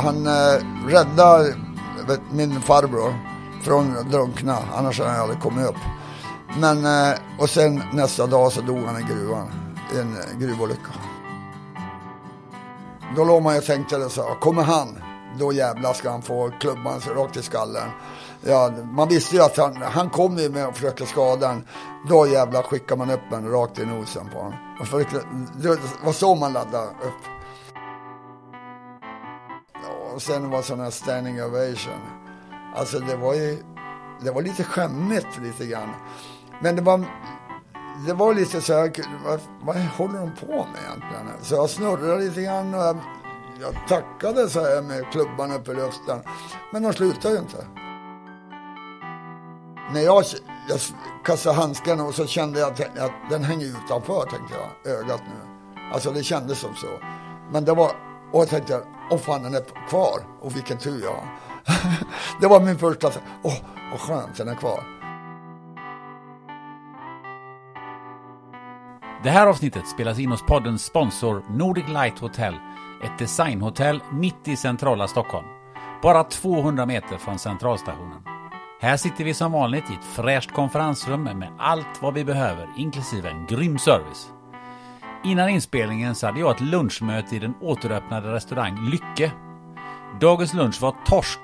Han eh, räddade vet, min farbror från att drunkna, annars hade han aldrig kommit upp. Men, eh, och sen nästa dag så dog han i gruvan, i en gruvolycka. Då låg man ju och tänkte det så, kommer han, då jävlar ska han få klubban rakt i skallen. Ja, man visste ju att han, han kom ju med och försökte skada en. Då jävlar skickar man upp en rakt i nosen på honom. Och det var så man laddade upp. Och sen var sån här standing ovation. Alltså det var ju, det var lite skämmigt lite grann. Men det var, det var lite så här, vad, vad håller de på med egentligen? Så jag snurrade lite grann och jag, jag tackade så här med klubban upp i luften. Men de slutade ju inte. När jag, jag kastade handskarna och så kände jag att, att den hänger utanför, tänkte jag, ögat nu. Alltså det kändes som så. Men det var, och jag tänkte, åh fan den är kvar. Och vilken tur jag har. det var min första, åh vad skönt den är kvar. Det här avsnittet spelas in hos poddens sponsor Nordic Light Hotel. Ett designhotell mitt i centrala Stockholm. Bara 200 meter från centralstationen. Här sitter vi som vanligt i ett fräscht konferensrum med allt vad vi behöver, inklusive en grym service. Innan inspelningen så hade jag ett lunchmöte i den återöppnade restaurang Lycke. Dagens lunch var torsk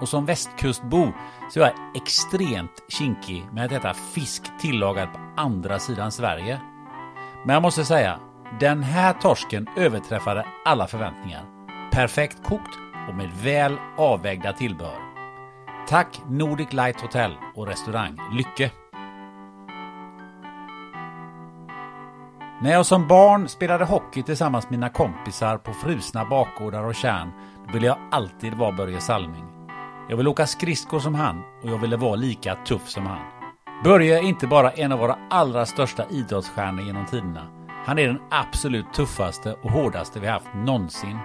och som västkustbo så är jag extremt kinkig med att äta fisk tillagad på andra sidan Sverige. Men jag måste säga, den här torsken överträffade alla förväntningar. Perfekt kokt och med väl avvägda tillbehör. Tack Nordic Light Hotel och restaurang Lycke. När jag som barn spelade hockey tillsammans med mina kompisar på frusna bakgårdar och kärn, då ville jag alltid vara Börje Salming. Jag ville åka skridskor som han och jag ville vara lika tuff som han. Börje är inte bara en av våra allra största idrottsstjärnor genom tiderna. Han är den absolut tuffaste och hårdaste vi haft någonsin.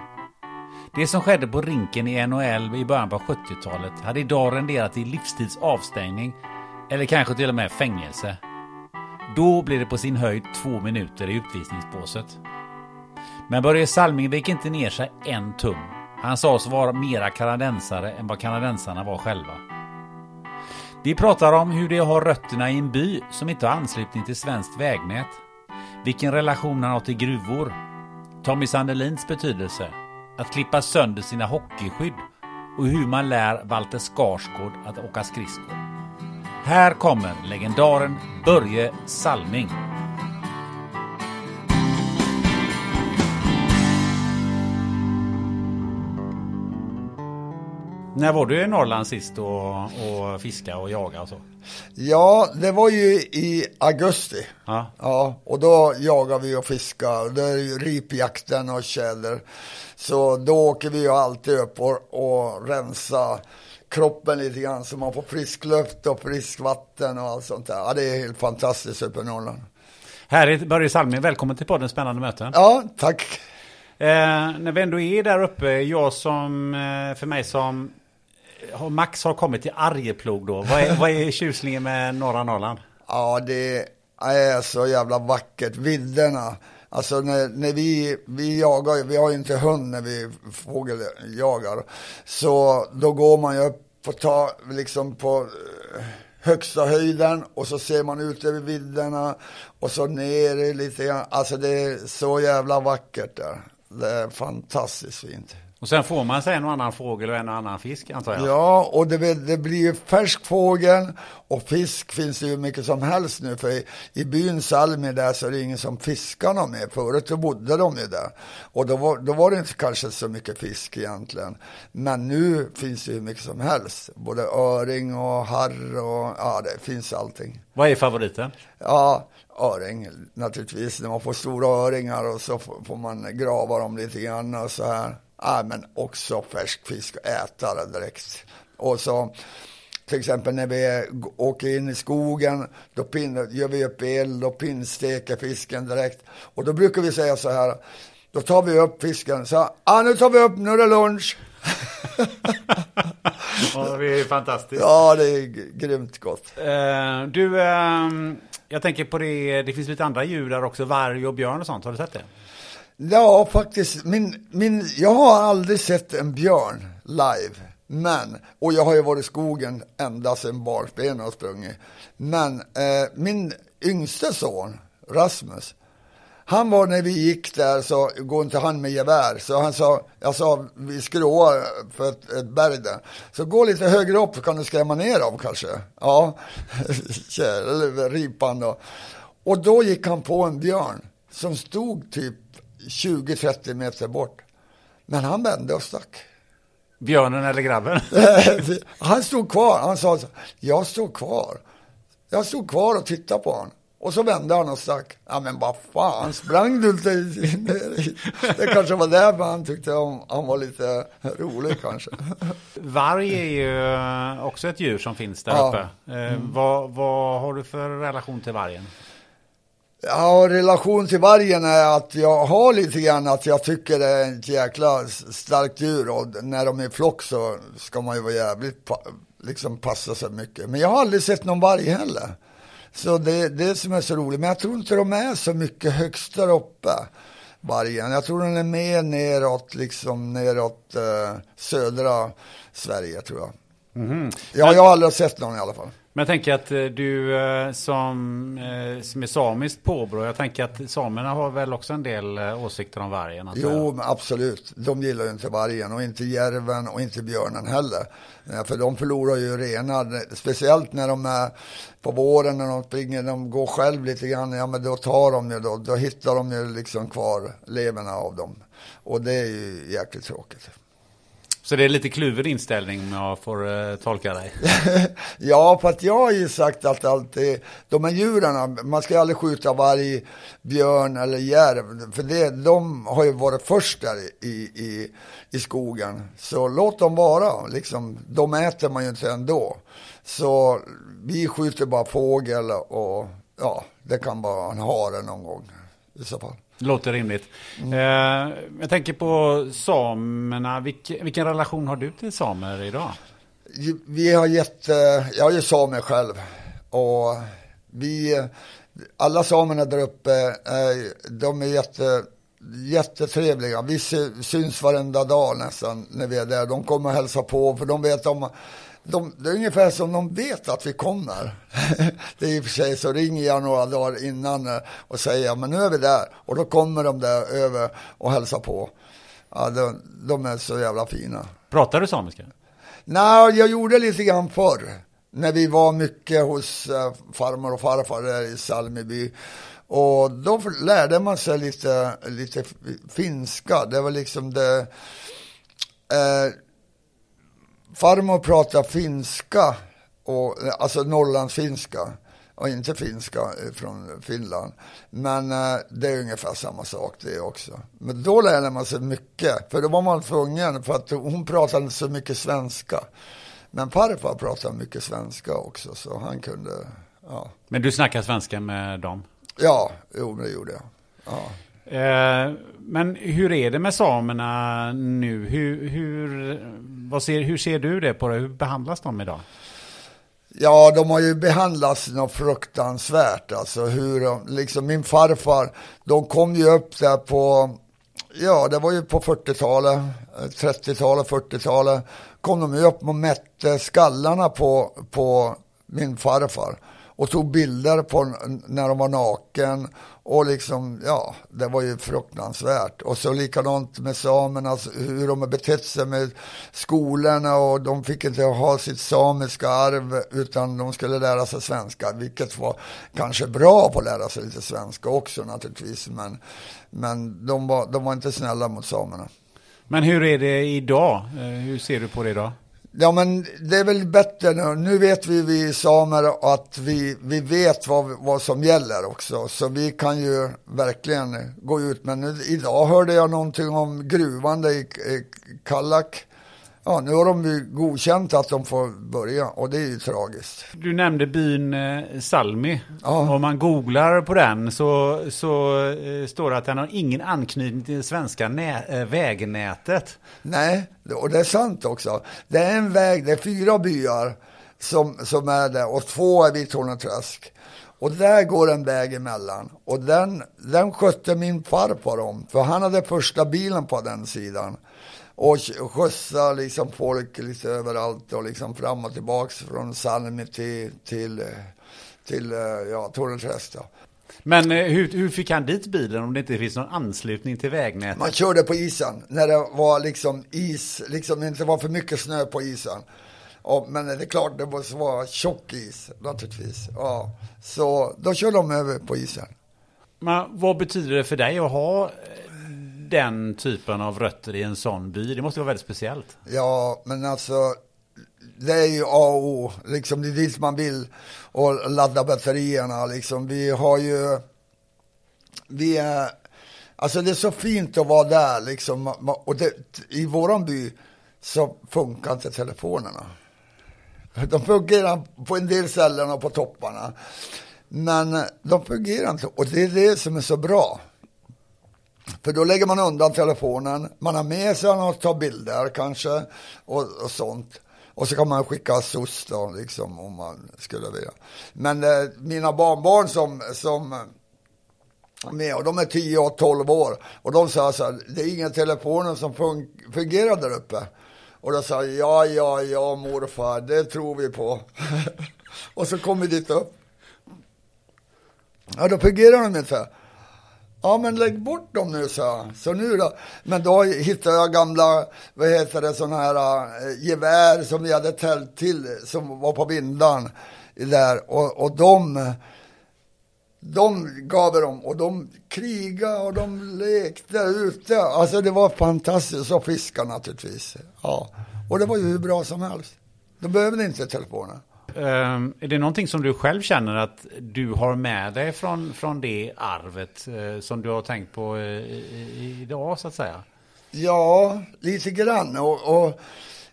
Det som skedde på rinken i NHL i början på 70-talet hade idag renderat i livstids avstängning eller kanske till och med fängelse. Då blir det på sin höjd två minuter i utvisningsbåset. Men Börje Salming vek inte ner sig en tum. Han sa sig vara mera kanadensare än vad kanadensarna var själva. Vi pratar om hur det har rötterna i en by som inte har anslutning till svenskt vägnät. Vilken relation han har till gruvor. Tommy Sandelins betydelse. Att klippa sönder sina hockeyskydd. Och hur man lär Walter Skarsgård att åka skridskor. Här kommer legendaren Börje Salming. När var du i Norrland sist och, och fiska och jaga och så? Ja, det var ju i augusti. Ja. Ja, och då jagar vi och fiskar. Det är ju ripjakten och tjäder. Så då åker vi ju alltid upp och, och rensa kroppen lite grann så man får frisk luft och frisk vatten och allt sånt där. Ja, det är helt fantastiskt uppe i Norrland. Härligt, Börje Salming, välkommen till podden Spännande möten. Ja, tack. Eh, när vi ändå är där uppe, jag som, eh, för mig som har Max har kommit till Arjeplog då. Vad är, vad är tjusningen med norra Norrland? Ja, det, Det är så jävla vackert, vidderna. Alltså när, när vi, vi jagar, vi har ju inte hund när vi fågeljagar. Så då går man ju upp på, ta, liksom på eh, högsta höjden och så ser man ut över vidderna och så ner lite grann. Alltså det är så jävla vackert där. Det är fantastiskt fint. Och sen får man sig en och annan fågel och en och annan fisk antar jag? Ja, och det, det blir ju färsk fågel och fisk finns det ju mycket som helst nu. För i, i byn Salmi där så är det ingen som fiskar någon mer. Förut då bodde de ju där. Och då var, då var det inte kanske så mycket fisk egentligen. Men nu finns det ju mycket som helst. Både öring och harr och ja, det finns allting. Vad är favoriten? Ja, öring naturligtvis. När man får stora öringar och så får man grava dem lite grann och så här. Ja, men också färsk fisk och äta det direkt. Och så till exempel när vi åker in i skogen, då pin, gör vi upp eld och pinnsteker fisken direkt. Och då brukar vi säga så här, då tar vi upp fisken, så ah, nu tar vi upp, nu är det lunch. ja, det är fantastiskt. Ja, det är grymt gott. Uh, du, uh, jag tänker på det, det finns lite andra djur där också, varg och björn och sånt, har du sett det? Ja, faktiskt. Min, min, jag har aldrig sett en björn live. Men, och jag har ju varit i skogen ända sedan barnsben och sprungit. Men eh, min yngste son, Rasmus, han var när vi gick där så går inte han med gevär. Så han sa, jag sa vi skråar för ett, ett berg där. Så gå lite högre upp så kan du skrämma ner dem kanske. Ja, eller ripan då. Och då gick han på en björn som stod typ 20-30 meter bort. Men han vände och stack. Björnen eller grabben? han stod kvar. Han sa, jag står kvar. Jag stod kvar och tittade på honom. Och så vände han och stack. Ja men vad fan, sprang du inte Det kanske var därför han tyckte om, han var lite rolig kanske. Varg är ju också ett djur som finns där ja. uppe. Eh, mm. Vad, vad har du för relation till vargen? Ja, relation till vargen är att jag har lite grann att jag tycker det är ett jäkla starkt djur och när de är i flock så ska man ju vara jävligt, liksom passa sig mycket. Men jag har aldrig sett någon varg heller. Så det är det som är så roligt. Men jag tror inte de är så mycket högst där uppe, vargen. Jag tror den är mer neråt, liksom neråt eh, södra Sverige tror jag. Mm -hmm. Ja, jag har aldrig sett någon i alla fall. Men jag tänker att eh, du eh, som, eh, som är samiskt påbrå, jag tänker att samerna har väl också en del åsikter om vargen? Alltså? Jo, absolut. De gillar ju inte vargen och inte järven och inte björnen heller. För de förlorar ju renar, speciellt när de är på våren när de springer, de går själv lite grann, ja men då tar de ju då, då hittar de ju liksom kvar leverna av dem. Och det är ju jäkligt tråkigt. Så det är lite kluven inställning om jag får uh, tolka dig? ja, för att jag har ju sagt att alltid, de här djuren, man ska aldrig skjuta varg, björn eller järv. För det, de har ju varit först där i, i, i skogen. Så låt dem vara, liksom, de äter man ju inte ändå. Så vi skjuter bara fågel och ja, det kan vara en hare någon gång i så fall. Låter rimligt. Mm. Eh, jag tänker på samerna. Vilken, vilken relation har du till samer idag? Vi har gett, jag är ju samer själv. Och vi, alla samerna där uppe, de är jätte, jättetrevliga. Vi syns varenda dag nästan när vi är där. De kommer och hälsar på för de vet om de, det är ungefär som de vet att vi kommer. det är i och för sig så ringer jag några dagar innan eh, och säger men nu är vi där. Och då kommer de där över och hälsar på. Ja, de, de är så jävla fina. Pratar du samiska? Nej, jag gjorde lite grann förr. När vi var mycket hos äh, farmor och farfar där i Salmiby. Och då lärde man sig lite, lite finska. Det var liksom det... Eh, farmor pratar finska, och, alltså norrlandsfinska och inte finska från Finland. Men eh, det är ungefär samma sak det också. Men då lärde man sig mycket, för då var man tvungen, för att hon pratade inte så mycket svenska. Men farfar pratade mycket svenska också, så han kunde, ja. Men du snackar svenska med dem? Ja, jo, det gjorde jag. Ja. Eh, men hur är det med samerna nu? Hur, hur, vad ser, hur ser du det på det? Hur behandlas de idag? Ja, de har ju behandlats något fruktansvärt. Alltså hur de, liksom min farfar, de kom ju upp där på, ja det var ju på 40-talet, 30-talet, 40-talet, kom de ju upp och mätte skallarna på, på min farfar och tog bilder på när de var naken och liksom, ja, det var ju fruktansvärt. Och så likadant med samerna, alltså hur de har betett sig med skolorna och de fick inte ha sitt samiska arv utan de skulle lära sig svenska, vilket var kanske bra på att lära sig lite svenska också naturligtvis. Men, men de, var, de var inte snälla mot samerna. Men hur är det idag? Eh, hur ser du på det idag? Ja, men det är väl bättre nu. Nu vet vi, vi samer, att vi, vi vet vad, vad som gäller också. Så vi kan ju verkligen gå ut. Men nu, idag hörde jag någonting om gruvan i, i Kallak ja, nu har de ju godkänt att de får börja och det är ju tragiskt. Du nämnde byn eh, Salmi. Ja. Om man googlar på den så, så eh, står det att den har ingen anknytning till det svenska nä, eh, vägnätet. Nej, och det är sant också. Det är en väg, det är fyra byar som, som är där och två är vid Torneträsk. Och där går en väg emellan. Och den, den skötte min farfar om, för han hade första bilen på den sidan och skjutsa liksom folk lite överallt och liksom fram och tillbaks från Salmi till, till, till eh, ja, Torneträsk. Men eh, hur, hur fick han dit bilen om det inte finns någon anslutning till vägnätet? Man körde på isen när det var liksom is, liksom inte var för mycket snö på isen. Och, men det är klart, det måste vara tjock is naturligtvis. Ja. Så då körde de över på isen. Men vad betyder det för dig att ha den typen av rötter i en sån by? Det måste vara väldigt speciellt. Ja, men alltså det är ju A och O, liksom det är dit man vill och ladda batterierna liksom. Vi har ju, vi är, alltså det är så fint att vara där liksom. Och det, i våran by så funkar inte telefonerna. De fungerar på en del ställen och på topparna. Men de fungerar inte och det är det som är så bra. För då lägger man undan telefonen, man har med sig och tar bilder kanske och, och sånt. Och så kan man skicka SOS då, liksom, om man skulle vilja. Men eh, mina barnbarn som, som med, och de är 10 och 12 år. Och de sa så här, det är ingen telefonen som fun fungerar där uppe. Och då sa jag, ja, ja, ja morfar, det tror vi på. och så kom vi dit upp. Ja, då fungerar de inte. Ja, men lägg bort dem nu, så jag. Så nu då? Men då hittade jag gamla, vad heter det, sådana här äh, gevär som vi hade tält till, som var på vindan där. Och, och de, de gav dem och de krigade och de lekte ute. Alltså det var fantastiskt. Och fiska naturligtvis. Ja. Och det var ju hur bra som helst. De behövde inte telefonen. Ehm, är det någonting som du själv känner att du har med dig från, från det arvet eh, som du har tänkt på eh, idag så att säga? Ja, lite grann. Och, och,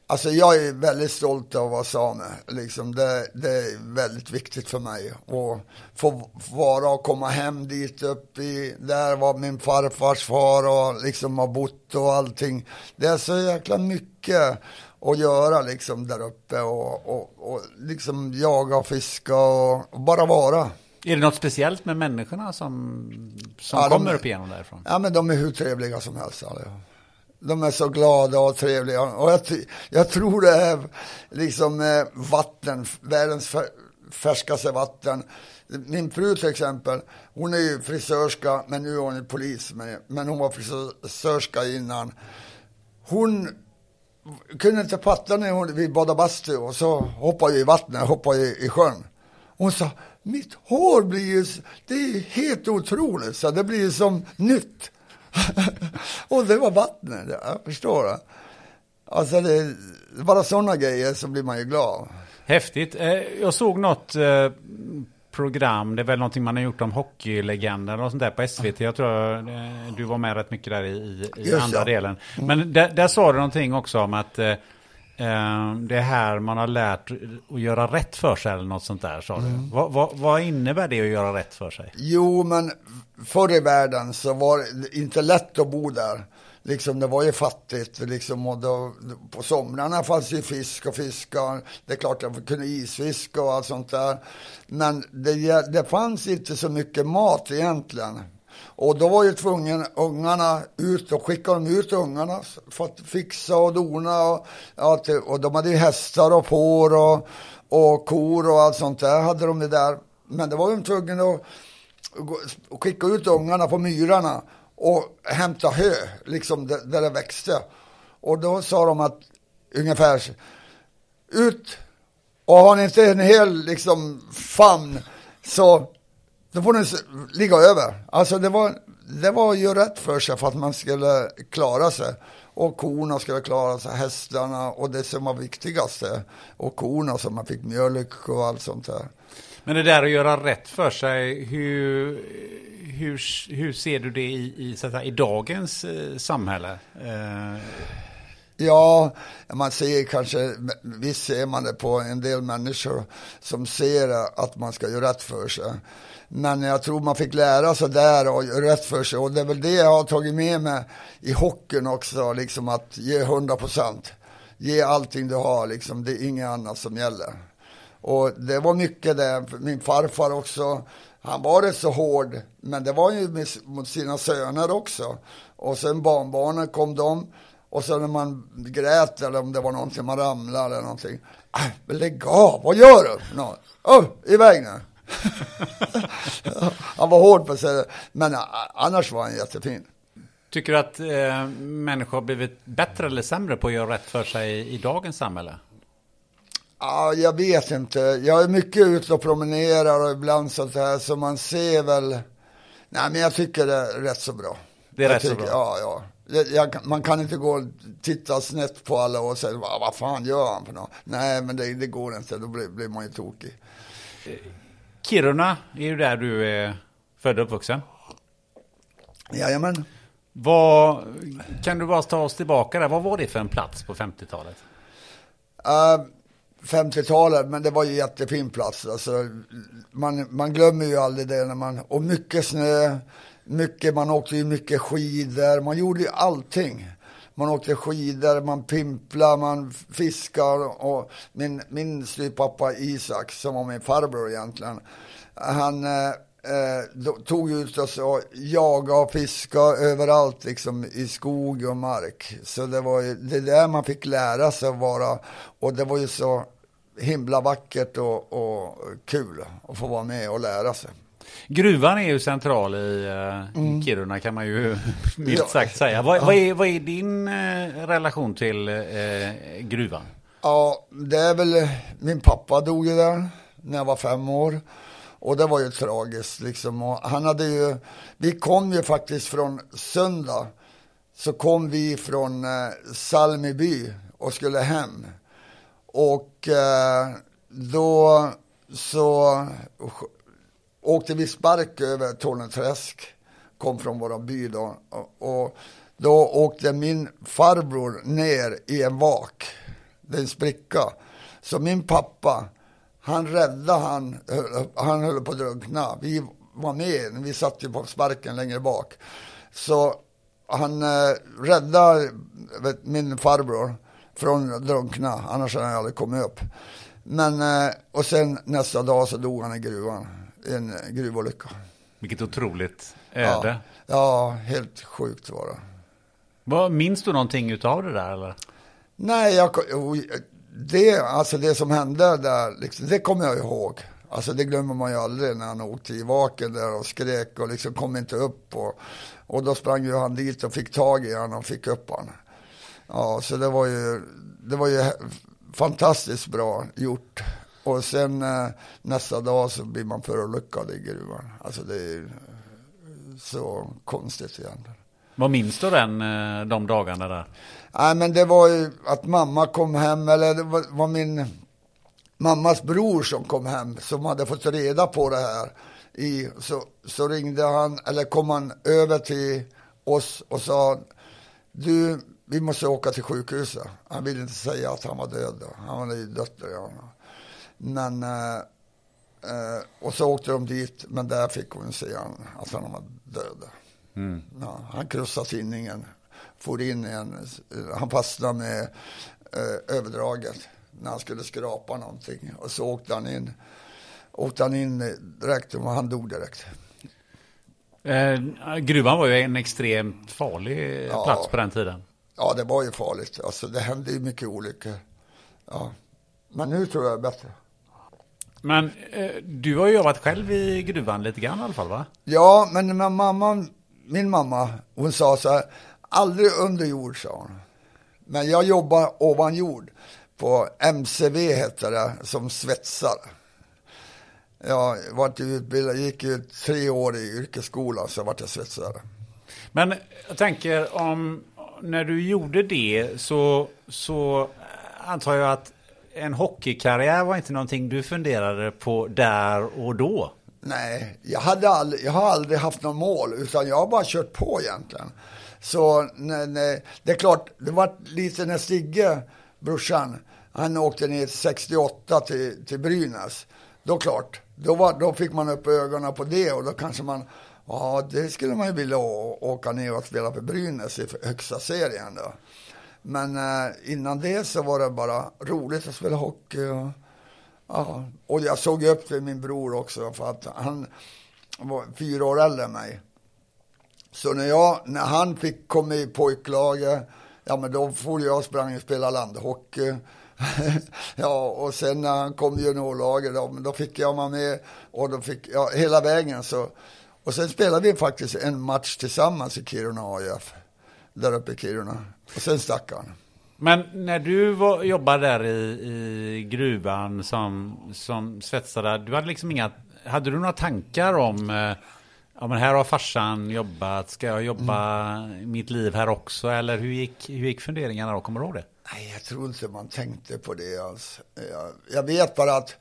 alltså jag är väldigt stolt över att vara same. Liksom det, det, är väldigt viktigt för mig. att få vara och komma hem dit upp i, där var min farfars far och liksom har bott och allting. Det är så jäkla mycket att göra liksom där uppe och, och, och liksom jaga och fiska och, och, bara vara. Är det något speciellt med människorna som, som ja, kommer de, upp igenom därifrån? Ja, men de är hur trevliga som helst. Alltså. De är så glada och trevliga. Och jag, jag tror det är liksom eh, vatten, världens färskaste vatten. Min fru till exempel, hon är ju frisörska, men nu är hon polis. Men hon var frisörska innan. Hon kunde inte fatta när hon, vi badade bastu och så hoppade jag i vattnet, hoppade i, i sjön. Hon sa, mitt hår blir ju, det är helt otroligt, så det blir ju som nytt. och det var vattnet, jag förstår det. Alltså det, bara sådana grejer så blir man ju glad. Häftigt. Eh, jag såg något eh, program. Det är väl någonting man har gjort om hockeylegender och sånt där på SVT. Jag tror eh, du var med rätt mycket där i, i andra ja. delen. Mm. Men där, där sa du någonting också om att eh, eh, det är här man har lärt att göra rätt för sig eller något sånt där sa du. Mm. Vad, vad, vad, innebär det att göra rätt för sig? Jo, men förr i världen så var det inte lätt att bo där. Liksom, det var ju fattigt. Liksom, och då, på somrarna fanns ju fisk och fiskar. Det är klart att kunde isfiska och allt sånt där. Men det, det fanns inte så mycket mat egentligen. Och då var ju tvungen ungarna ut och skickade de ut ungarna för att fixa och dona. Och, ja, och de hade ju hästar och får och, och kor och allt sånt där hade de det där. Men det var de tvungna att skicka ut ungarna på myrarna och hämta hö, liksom där, där det växte. Och då sa de att ungefär ut och har ni inte en hel liksom famn så då får ni ligga över. Alltså det var, det var ju rätt för sig för att man skulle klara sig. Och korna skulle klara sig, hästarna och det som var viktigaste. Och korna som man fick mjölk och allt sånt där. Men det där att göra rätt för sig, hur, hur, hur ser du det i, i, så att säga, i dagens eh, samhälle? Eh... Ja, man ser kanske, visst ser man det på en del människor som ser att man ska göra rätt för sig. Men jag tror man fick lära sig där och göra rätt för sig. Och det är väl det jag har tagit med mig i hockeyn också, liksom att ge 100 procent. Ge allting du har, liksom. det är inget annat som gäller. Och det var mycket det, min farfar också, han var rätt så hård, men det var ju mot sina söner också. Och sen barnbarnen kom de, och sen när man grät eller om det var någonting, man ramlade eller någonting. Äh, lägg av, vad gör du? No. Oh, iväg nu. han var hård på sig, men annars var han jättefin. Tycker du att eh, människor har blivit bättre eller sämre på att göra rätt för sig i, i dagens samhälle? Ja, jag vet inte. Jag är mycket ute och promenerar och ibland sånt här, så man ser väl... Nej, men jag tycker det är rätt så bra. Det är jag rätt tycker, så bra? Ja, ja. Jag, man kan inte gå och titta snett på alla och säga, vad, vad fan gör han för något? Nej, men det, det går inte, då blir, blir man ju tokig. Kiruna är ju där du är född och uppvuxen. Jajamän. Vad, kan du bara ta oss tillbaka där? Vad var det för en plats på 50-talet? Uh, 50-talet, men det var ju jättefin plats. Alltså, man, man glömmer ju aldrig det när man, och mycket snö, mycket, man åkte ju mycket skidor, man gjorde ju allting. Man åkte skidor, man pimplade, man fiskar och min, min styvpappa Isak, som var min farbror egentligen, han eh, eh tog ut oss och jagade och fiskade överallt liksom i skog och mark. Så det var ju det där man fick lära sig att vara och det var ju så himla vackert och, och kul att få vara med och lära sig. Gruvan är ju central i uh, mm. Kiruna kan man ju milt sagt säga. Vad, vad, är, vad är din uh, relation till uh, gruvan? Ja, det är väl, min pappa dog ju där när jag var fem år. Och det var ju tragiskt liksom. Och han hade ju, vi kom ju faktiskt från söndag. Så kom vi från eh, Salmiby och skulle hem. Och eh, då så åkte vi spark över Torneträsk, kom från vår by då. Och, då åkte min farbror ner i en vak, det är en spricka. Så min pappa, han räddade han, han höll på att drunkna. Vi var med, vi satt ju på sparken längre bak. Så han eh, räddade vet, min farbror från att drunkna, annars hade han aldrig kommit upp. Men, eh, och sen nästa dag så dog han i gruvan en gruvolycka. Vilket otroligt öde. Ja, ja helt sjukt var det. Vad, minns du någonting utav det där eller? Nej, jag, det, alltså det som hände där, liksom, det kommer jag ihåg. Alltså det glömmer man ju aldrig när han åkte i vaken där och skrek och liksom kom inte upp. Och, och då sprang ju han dit och fick tag i honom och fick upp honom. Ja, så det var ju, det var ju fantastiskt bra gjort. Och sen eh, nästa dag så blir man förolyckad i gruvan. Alltså det är så konstigt egentligen. Vad minns du den, eh, de dagarna där? Nej men det var ju att mamma kom hem, eller det var, var min mammas bror som kom hem, som hade fått reda på det här. I, så, så ringde han, eller kom han över till oss och sa, du, vi måste åka till sjukhuset. Han ville inte säga att han var död då. Han hade ju dött redan. Men, eh, eh, och så åkte de dit, men där fick hon se han, att han var död. Mm. Ja, han krossade tinningen for in i en, han fastnade med eh, överdraget när han skulle skrapa någonting. Och så åkte han in, åkte han in direkt och han dog direkt. Eh, gruvan var ju en extremt farlig Ja. plats på den tiden. Ja, det var ju farligt. Alltså, det hände ju mycket olyckor. Ja. Men nu tror jag är bättre. Men eh, du har ju jobbat själv i gruvan lite grann i alla fall va? Ja, men med mamma, min mamma, hon sa så här, aldrig under jord, sa hon. Men jag jobbar ovan jord på MCV heter det, som svetsare. Jag vart utbildad, gick ju tre år i yrkesskolan, så vart jag svetsare. Men jag tänker om när du gjorde det så, så antar jag att en hockeykarriär var inte någonting du funderade på där och då. Nej, jag, hade aldrig, jag har aldrig haft något mål, utan jag har bara kört på egentligen. Så nej, nej, det är klart, det var lite när Stigge, brorsan, han åkte ner 68 till, till Brynäs. Då klart, då, var, då fick man upp ögonen på det och då kanske man, ja det skulle man ju vilja åka ner och spela för Brynäs i högsta serien då. Men eh, innan det så var det bara roligt att spela hockey. Och, Ja, och jag såg upp till min bror också för att han var fyra år äldre än mig. Så när, jag, när han fick komma i pojklaget, ja men då for jag och sprang och spelade landhockey. ja, och sen när han kom i juniorlaget, då, då fick jag vara med och då fick jag hela vägen så. Och sen spelade vi faktiskt en match tillsammans i Kiruna AIF, där uppe i Kiruna. Och sen stack han. Men när du var, jobbade där i, i gruvan som, som svetsare, du hade liksom inga, hade du några tankar om, eh, ja men här har farsan jobbat, ska jag jobba mitt liv här också? Eller hur gick, hur gick funderingarna då, kommer du ihåg det? Nej, jag tror inte man tänkte på det alls. Jag, jag vet bara att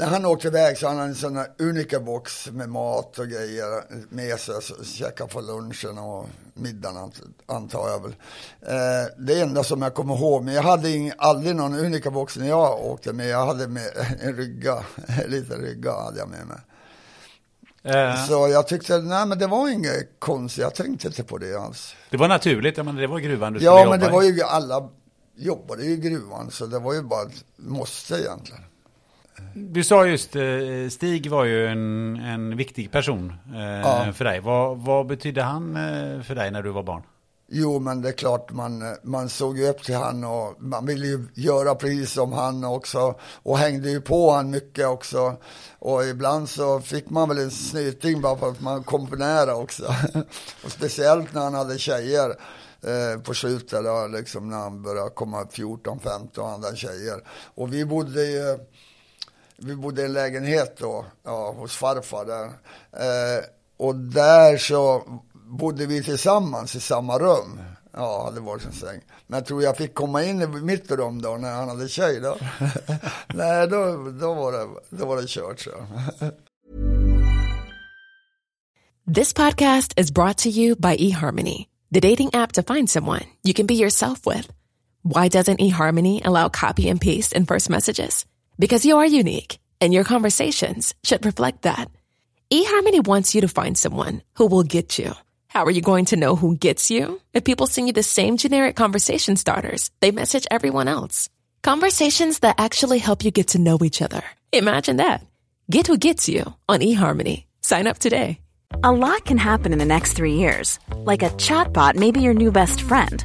när han åkte iväg så hade han en sån här unika box med mat och grejer med sig. Så käka på lunchen och middagen ant- antar jag väl. Eh, det enda som jag kommer ihåg, men jag hade ing, aldrig någon unika box när jag åkte med. Jag hade med en rygga, en liten rygga hade jag med mig. Eh, Så jag tyckte, nej men det var inget konstigt, jag tänkte inte på det alls. det var naturligt, ja, men det var gruvan du skulle Ja, jobba men det var ju, alla jobbade i gruvan, så det var ju bara ett måste egentligen. Du sa just, eh, Stig var ju en, en viktig person eh, Ja. för dig. Vad, vad betydde han eh, för dig när du var barn? Jo, men det är klart man, man såg ju upp till han och man ville ju göra precis som han också och hängde ju på han mycket också. Och ibland så fick man väl en snyting bara för att man kom för nära också. och speciellt när han hade tjejer eh, på slutet liksom när han började komma 14-15 andra tjejer. Och vi bodde ju vi bodde i en lägenhet då, ja, hos farfar där. Eh, och där så bodde vi tillsammans i samma rum. Ja, hade varit en säng. Men jag tror jag fick komma in i mitt rum då när han hade tjej då. Nej, då, då, var det, då var det kört så. This podcast is brought to you by eHarmony, the dating app to find someone you can be yourself with. Why doesn't eHarmony allow copy and paste in first messages? Because you are unique, and your conversations should reflect that. eHarmony wants you to find someone who will get you. How are you going to know who gets you? If people send you the same generic conversation starters, they message everyone else. Conversations that actually help you get to know each other. Imagine that. Get who gets you on eHarmony. Sign up today. A lot can happen in the next three years. Like a chatbot may be your new best friend.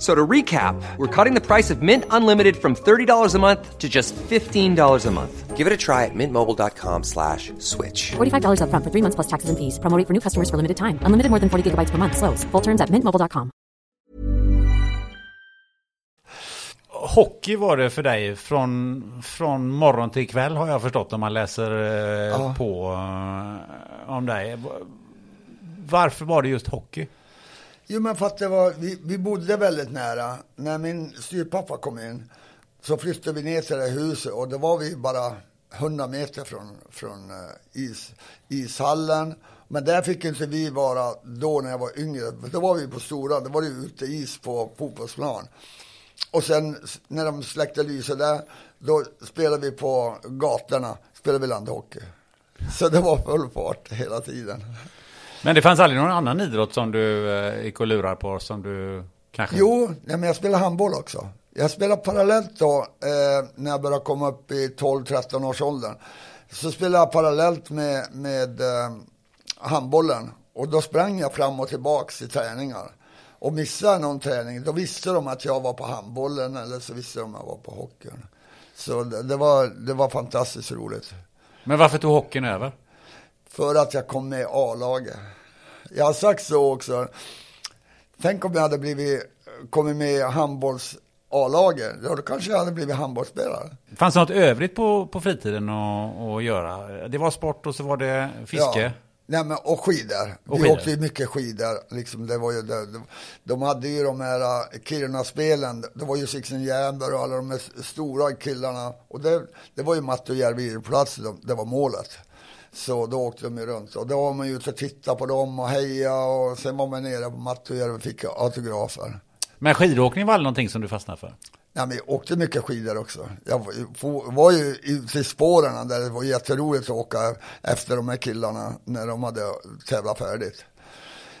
F- So to recap, we're cutting the price of Mint Unlimited from $30 a month to just $15 a month. Give it a try at mintmobile.com slash switch. $45 upfront for three months plus taxes and fees. Promo rate for new customers for limited time. Unlimited more than 40 gigabytes per month. Slows. Full terms at mintmobile.com. hockey var det för dig från, från morgon till kväll har jag förstått om man läser eh, Ja. på eh, om dig. Varför var det just hockey? Jo, men för att det var, vi, vi bodde väldigt nära. När min styrpappa kom in så flyttade vi ner till det här huset och då var vi bara 100 meter från, från eh, is, ishallen. Men där fick inte vi vara då när jag var yngre. Då var vi på stora, då var det uteis på fotbollsplan. Och sen när de släckte lyset där, då spelade vi på gatorna, spelade vi landhockey. Så det var full fart hela tiden. Men det fanns aldrig någon annan idrott som du eh, gick och lurar på som du kanske... Jo, nej, men jag spelar handboll också. Jag spelar parallellt då, eh, när jag började komma upp i 12-13 års åldern. Så spelade jag parallellt med, med eh, handbollen. Och då sprang jag fram och tillbaks i träningar. Och missade jag någon träning, då visste de att jag var på handbollen eller så visste de att jag var på hockeyn. Så det, det, var, det var fantastiskt roligt. Men varför tog hockeyn över? För att jag kom med i A-laget. Jag har sagt så också. Tänk om jag hade blivit, kommit med i handbolls A-laget. Ja, då kanske jag hade blivit handbollsspelare. Fanns det något övrigt på, på fritiden att, att göra? Det var sport och så var det fiske? Ja. Nej, men, och skidor. Och vi skidor. åkte mycket skidor. Liksom, det var ju, det, de, de hade ju de här uh, Kiruna-spelen. Det var ju Sixten Jernberg och alla de stora killarna. Och det, det var ju Mattojärvi plats, det, det var målet. Så då åkte de ju runt. Och då var man ju ute och tittade på dem och heja och sen var man nere på Mattojärvi och fick autografer. Men skidåkning var aldrig någonting som du fastnade för? Ja, men jag åkte mycket skidor också. Jag var ju- ute i spåren där det var jätteroligt att åka efter de här killarna när de hade tävlat färdigt.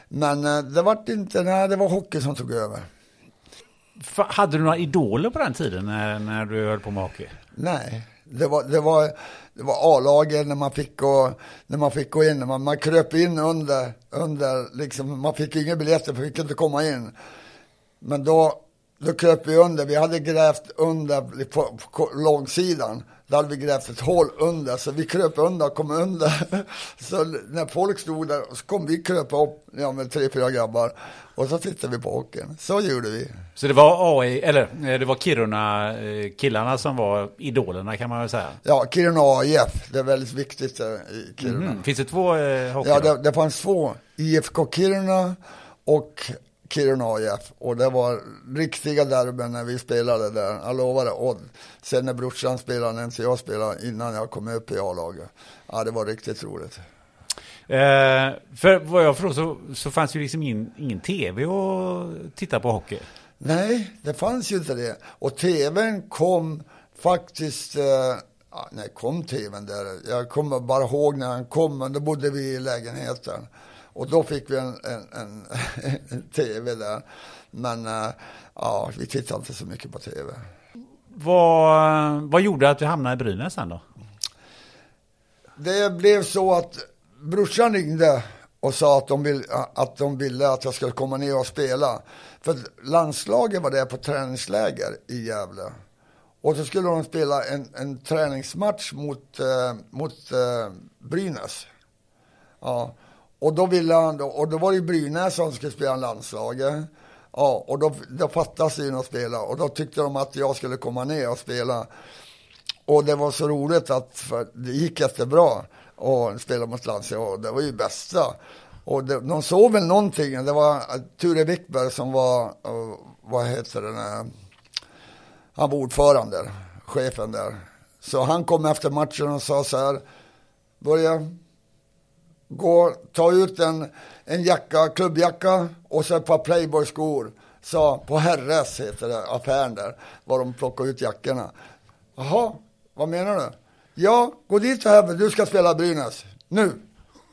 Men eh, det var inte, nej det var hockey som tog över. Hade du några idoler på den tiden när, när du höll på med hockey? Nej, det var, det var, det var A-laget när man fick gå, när man fick gå in. Man, man kröp in under, under liksom, man fick inga biljetter för vi fick inte komma in. Men då, då kröp vi under. Vi hade grävt under på, på långsidan. Då hade vi grävt ett hål under, så vi kröp under och kom under. Så när folk stod där så kom vi kröpa upp, ja med tre, fyra grabbar. Och så tittade vi på hockeyn. Så gjorde vi. Så det var AI, eller eh, det var Kiruna eh, killarna som var idolerna kan man väl säga. Ja, Kiruna AIF, det är väldigt viktigt eh, i Kiruna. Mm. Finns det två eh, hockey? Ja, det, det fanns två. IFK Kiruna och Kiruna AIF. Och det var riktiga derbyn när vi spelade där. Jag lovar det. Och sen när brorsan spelade, när jag spelade, innan jag kom upp i A-laget. Ja, det var riktigt roligt. Eh, för vad jag förstår så, så fanns ju liksom ingen, ingen tv att titta på hockey. Nej, det fanns ju inte det. Och tvn kom faktiskt, eh, när kom tvn där? Jag kommer bara ihåg när han kom, men då bodde vi i lägenheten. Och då fick vi en, en, en, en tv där. Men eh, ja, vi tittade inte så mycket på tv. Vad, vad gjorde att du hamnade i Brynäs sen då? Det blev så att brorsan ringde och sa att de, vill, att de ville att jag skulle komma ner och spela. För landslaget var där på träningsläger i Gävle. Och så skulle de spela en, en träningsmatch mot, eh, mot eh, Brynäs. Ja. Och då ville han, då, och då var det Brynäs som skulle spela landslaget. Ja, och då, då fattas det ju att spela. Och då tyckte de att jag skulle komma ner och spela. Och det var så roligt att för det gick jättebra och spela mot landslaget. Det var ju bästa. Och det, de såg väl någonting. Det var eh, Ture Wickberg som var, eh, vad heter det, eh, han var ordförande, chefen där. Så han kom efter matchen och sa så här, börja gå, ta ut en, en jacka, klubbjacka och så ett par Playboy-skor. Sa, på Herres heter det, affären där, var de plockade ut jackorna. Jaha, vad menar du? Ja, gå dit och hävda, du ska spela Brynäs. Nu.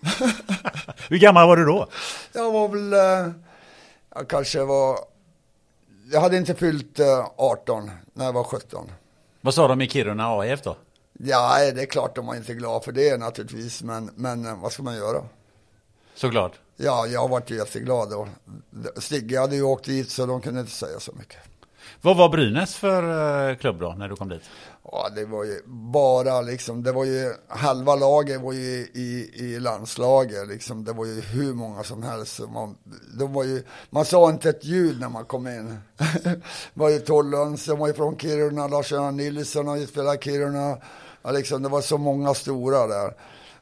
Hur gammal var du då? Jag var väl, eh, jag kanske var, jag hade inte fyllt eh, 18 när jag var 17. Vad sa de i Kiruna AIF då? Ja, det är klart de var inte glada för det naturligtvis, men, men eh, vad ska man göra? Såklart. Ja, jag varit jätteglad och Stigge hade ju åkt dit så de kunde inte säga så mycket. Vad var Brynäs för eh, klubb då, när du kom dit? Ja, det var ju bara liksom, det var ju, halva laget var ju i, i landslaget liksom, det var ju hur många som helst. Man, de var ju, man sa inte ett ljud när man kom in. det var ju Tollund som var ju från Kiruna, Lars-Göran Nilsson har ju spelat Kiruna. Ja, liksom, det var så många stora där.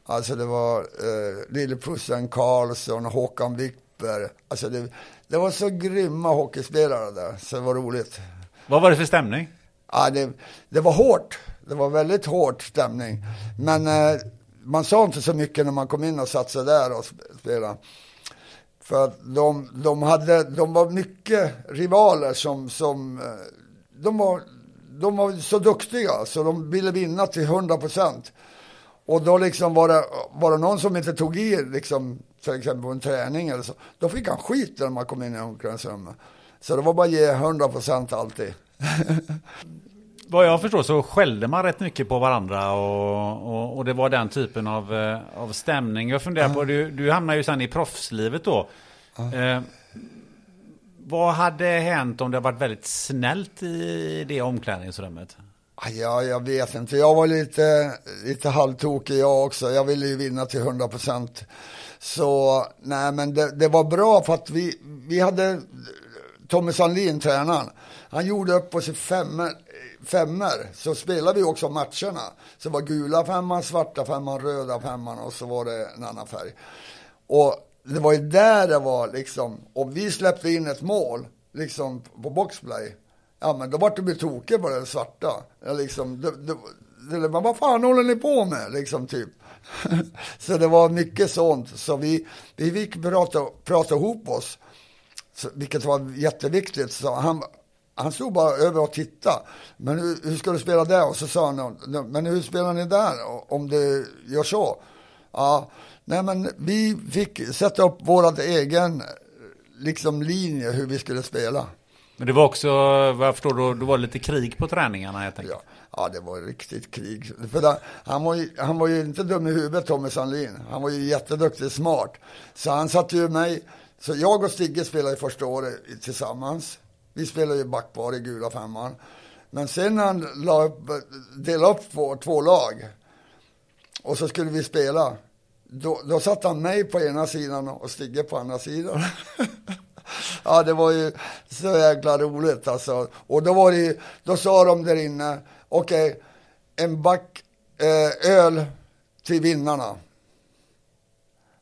Alltså det var eh, Lillepussen Karlsson, Håkan Wickberg. Alltså det, det var så grymma hockeyspelare där, så det var roligt. Vad var det för stämning? Ja, det, det var hårt. Det var väldigt hård stämning. Men eh, man sa inte så mycket när man kom in och satte sig där och spelade. För att de, de, hade, de var mycket rivaler som, som eh, de, var, de var så duktiga så de ville vinna till 100 procent. Och då liksom var det, var det någon som inte tog i, liksom, till exempel på en träning eller så, då fick han skit när man kom in i omklädningsrummet. Så det var bara att ge 100 procent alltid. Vad jag förstår så skällde man rätt mycket på varandra och, och, och det var den typen av, eh, av stämning. Jag funderar på, du, du hamnar ju sen i proffslivet då. Eh, vad hade hänt om det varit väldigt snällt i det omklädningsrummet? Ja, jag vet inte. Jag var lite, lite halvtokig jag också. Jag ville ju vinna till 100 procent. Så nej, men det, det, var bra för att vi, vi hade Tommy Sandlin, tränaren. Han gjorde upp oss i femmor, femmer. Så spelade vi också matcherna. Så det var gula femman, svarta femman, röda femman och så var det en annan färg. Och det var ju där det var liksom, och vi släppte in ett mål, liksom på boxplay Ja, men då vart det tokig på det svarta. Ja, liksom, det, det, det, vad fan håller ni på med, liksom typ. så det var mycket sånt. Så vi, vi fick prata, prata ihop oss, så, vilket var jätteviktigt. Så han, han stod bara över och tittade. Men hur, hur ska du spela där? Och så sa han, men hur spelar ni där om du gör så? Ja, nej men vi fick sätta upp vårat egen liksom linje hur vi skulle spela. Men det var också, vad jag förstår, då, då var det lite krig på träningarna helt enkelt. Ja, ja det var riktigt krig. För där, han, var ju, han var ju inte dum i huvudet, Tommy Sandlin. Han var ju jätteduktig, smart. Så han satte ju mig, så jag och Stigge spelade i första året tillsammans. Vi spelade ju backpar i gula femman. Men sen när han la upp, delade upp två, två lag och så skulle vi spela. Då, då satte han mig på ena sidan och Stigge på andra sidan. ja, det var ju så jäkla roligt alltså. Och då var det ju, då sa de där inne, okej, okay, en back eh, öl till vinnarna.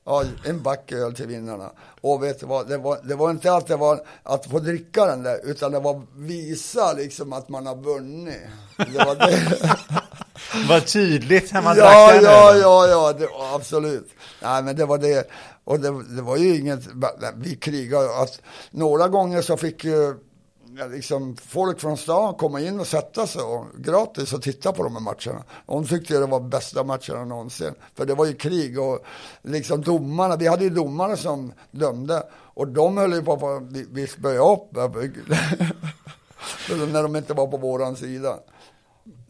Ja, en back öl till vinnarna. Och vet du vad, det var, det var inte att det var att få dricka den där, utan det var visa liksom att man har vunnit. Det var det. Vad tydligt när man ja, drack den Ja, ja, ja, det, absolut. Nej, men det var det. Och det, det var ju inget, vi krigade. Att, några gånger så fick ju liksom, folk från stan komma in och sätta sig och, gratis och titta på de här matcherna. Hon tyckte det var bästa matcherna någonsin. För det var ju krig och liksom domarna, vi hade ju domare som dömde. Och de höll ju på att vi spöade upp när de inte var på våran sida.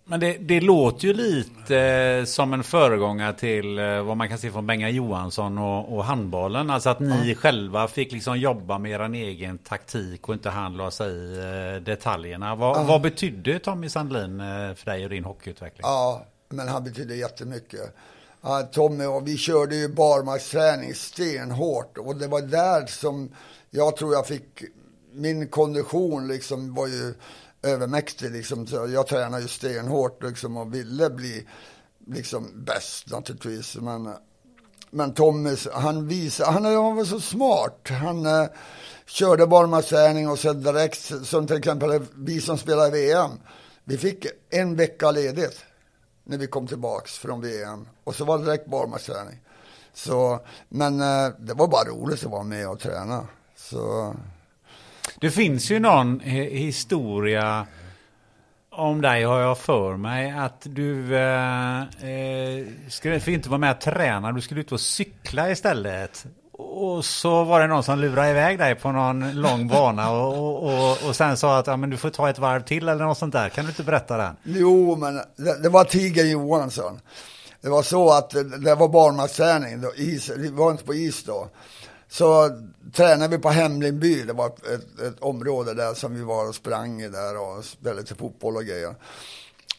Men det, det, låter ju lite eh, som en föregångare till eh, vad man kan se från Benga Johansson och, och handbollen. Alltså att ni ja. själva fick liksom jobba med er egen taktik och inte han la sig i eh, detaljerna. Vad, ja. vad betydde Tommy Sandlin för dig och din hockeyutveckling? Ja, men han betydde jättemycket. Tommy och vi körde ju barmarksträning stenhårt och det var där som jag tror jag fick min kondition liksom var ju övermäktig. Liksom. Så jag tränade ju stenhårt liksom, och ville bli liksom, bäst naturligtvis. Men, men Tommy, han, visade, han, han var så smart. Han eh, körde barmarksträning och sen direkt, som till exempel vi som spelade i VM, vi fick en vecka ledigt när vi kom tillbaks från VM. Och så var det direkt barmarksträning. Så, men eh, det var bara roligt att vara med och träna. Så det finns ju någon eh, historia om dig har jag för mig att du eh, eh skulle inte vara med och träna, du skulle ut och cykla istället. Och så var det någon som lurade iväg dig på någon lång bana och, och, och sen sa att ja, men du får ta ett varv till eller något sånt där. Kan du inte berätta den? Jo, men det, det var Tiger Johansson. Det var så att det, var barmarksträning, vi var inte på is då så tränade vi på Hemlingby. Det var ett, ett, ett, område där som vi var och sprang i där och spelade lite fotboll och grejer.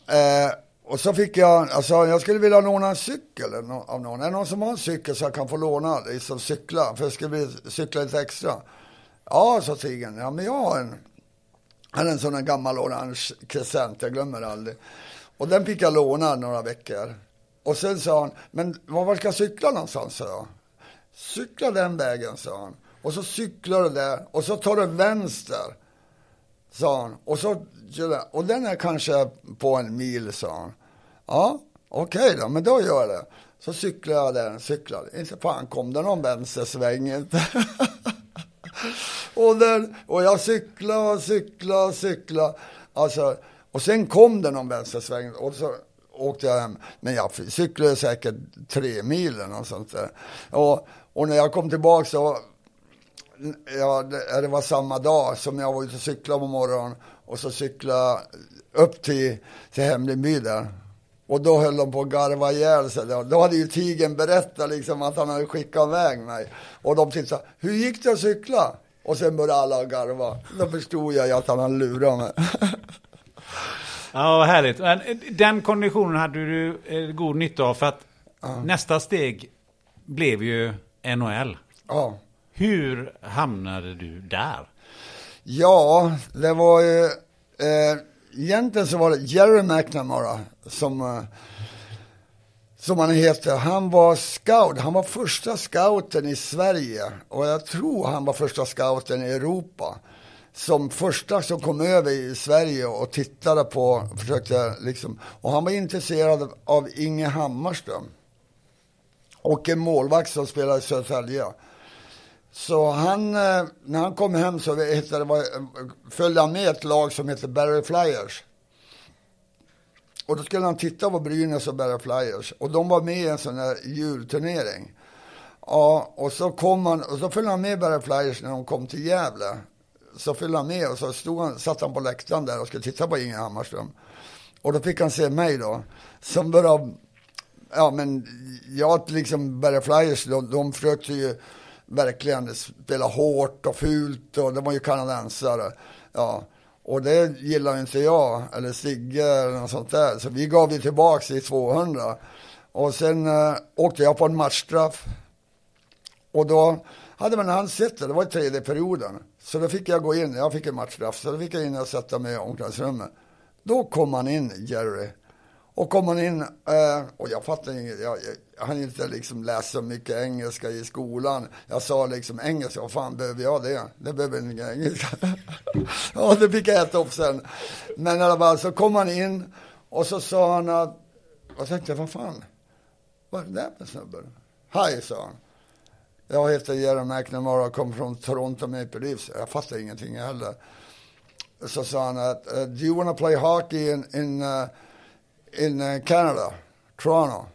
Eh, och så fick jag, alltså jag skulle vilja låna en cykel av någon. Är det någon som har en cykel så jag kan få låna, liksom cykla, för jag skulle cykla lite extra. Ja, sa Tigen, ja men jag har en, hade en sån där gammal orange Crescent, jag glömmer aldrig. Och den fick jag låna några veckor. Och sen sa han, men var ska jag cykla någonstans, sa jag. Cykla den vägen, sa han. Och så cyklar du där och så tar du vänster, sa han. Och, så, och den är kanske på en mil, sa han. Ja, okej okay då, men då gör jag det. Så cyklade jag där, cyklade. Inte fan kom det någon vänstersväng inte. och, den, och jag cyklade och cyklade och cyklade. Alltså, och sen kom det någon vänstersväng och så åkte jag hem. Men jag cyklade säkert tre mil eller något sånt där. Och, och när jag kom tillbaka så, ja, det, det var samma dag som jag var ute och cyklade på morgonen. Och så cyklade upp till, till Hemlingby där. Och då höll de på att garva ihjäl sig. Då hade ju tigen berättat liksom att han hade skickat iväg mig. Och de tittade, hur gick det att cykla? Och sen började alla garva. Då förstod jag att han hade lurat mig. Ja, vad härligt. Men den konditionen hade du eh, god nytta av för att ja. nästa steg blev ju NHL. Ja. Hur hamnade du där? Ja, det var ju... Eh, egentligen så var det Jerry McNamara som, eh, som han heter. Han var scout. Han var första scouten i Sverige och jag tror han var första scouten i Europa som första som kom över i Sverige och tittade på, försökte liksom, och han var intresserad av Inge Hammarström. Och en målvakt som spelade i Södertälje. Så han, eh, när han kom hem så hittade, var, följde han med ett lag som heter Barry Flyers. Och då skulle han titta på Brynäs och Barry Flyers. Och de var med i en sån här julturnering. Ja, och så kom han, och så följde han med Barry Flyers när de kom till Gävle så följde han med och så stod han, satt han på läktaren där och skulle titta på Inge Hammarström. Och då fick han se mig då, som började, ja men jag liksom, började Flyers, de, de försökte ju verkligen spela hårt och fult och de var ju kanadensare. Ja, och det gillade inte jag, eller Sigge eller något sånt där. Så vi gav ju tillbaks i 200. Och sen eh, åkte jag på en matchstraff. Och då hade man han sett det, det var i tredje perioden. Så då fick jag gå in, jag fick en matchstraff, så då fick jag in och sätta mig i omklädningsrummet. Då kom han in, Jerry. Och kom han in, eh, och jag fattade inget, jag, jag hann inte liksom läsa så mycket engelska i skolan. Jag sa liksom engelska, vad fan behöver jag det? Det behöver ingen engelska. ja, det fick jag äta upp sen. Men i alla fall så kom han in och så sa han att, jag tänkte, vad fan, vad är det där för snubbe? Hej, sa han. Jag heter Jerry McNamara och kommer från Toronto Maple Leafs. Jag fattar ingenting heller. Så sa han att, eh, do you wanna play hockey in, in, uh, in uh, Canada? Toronto?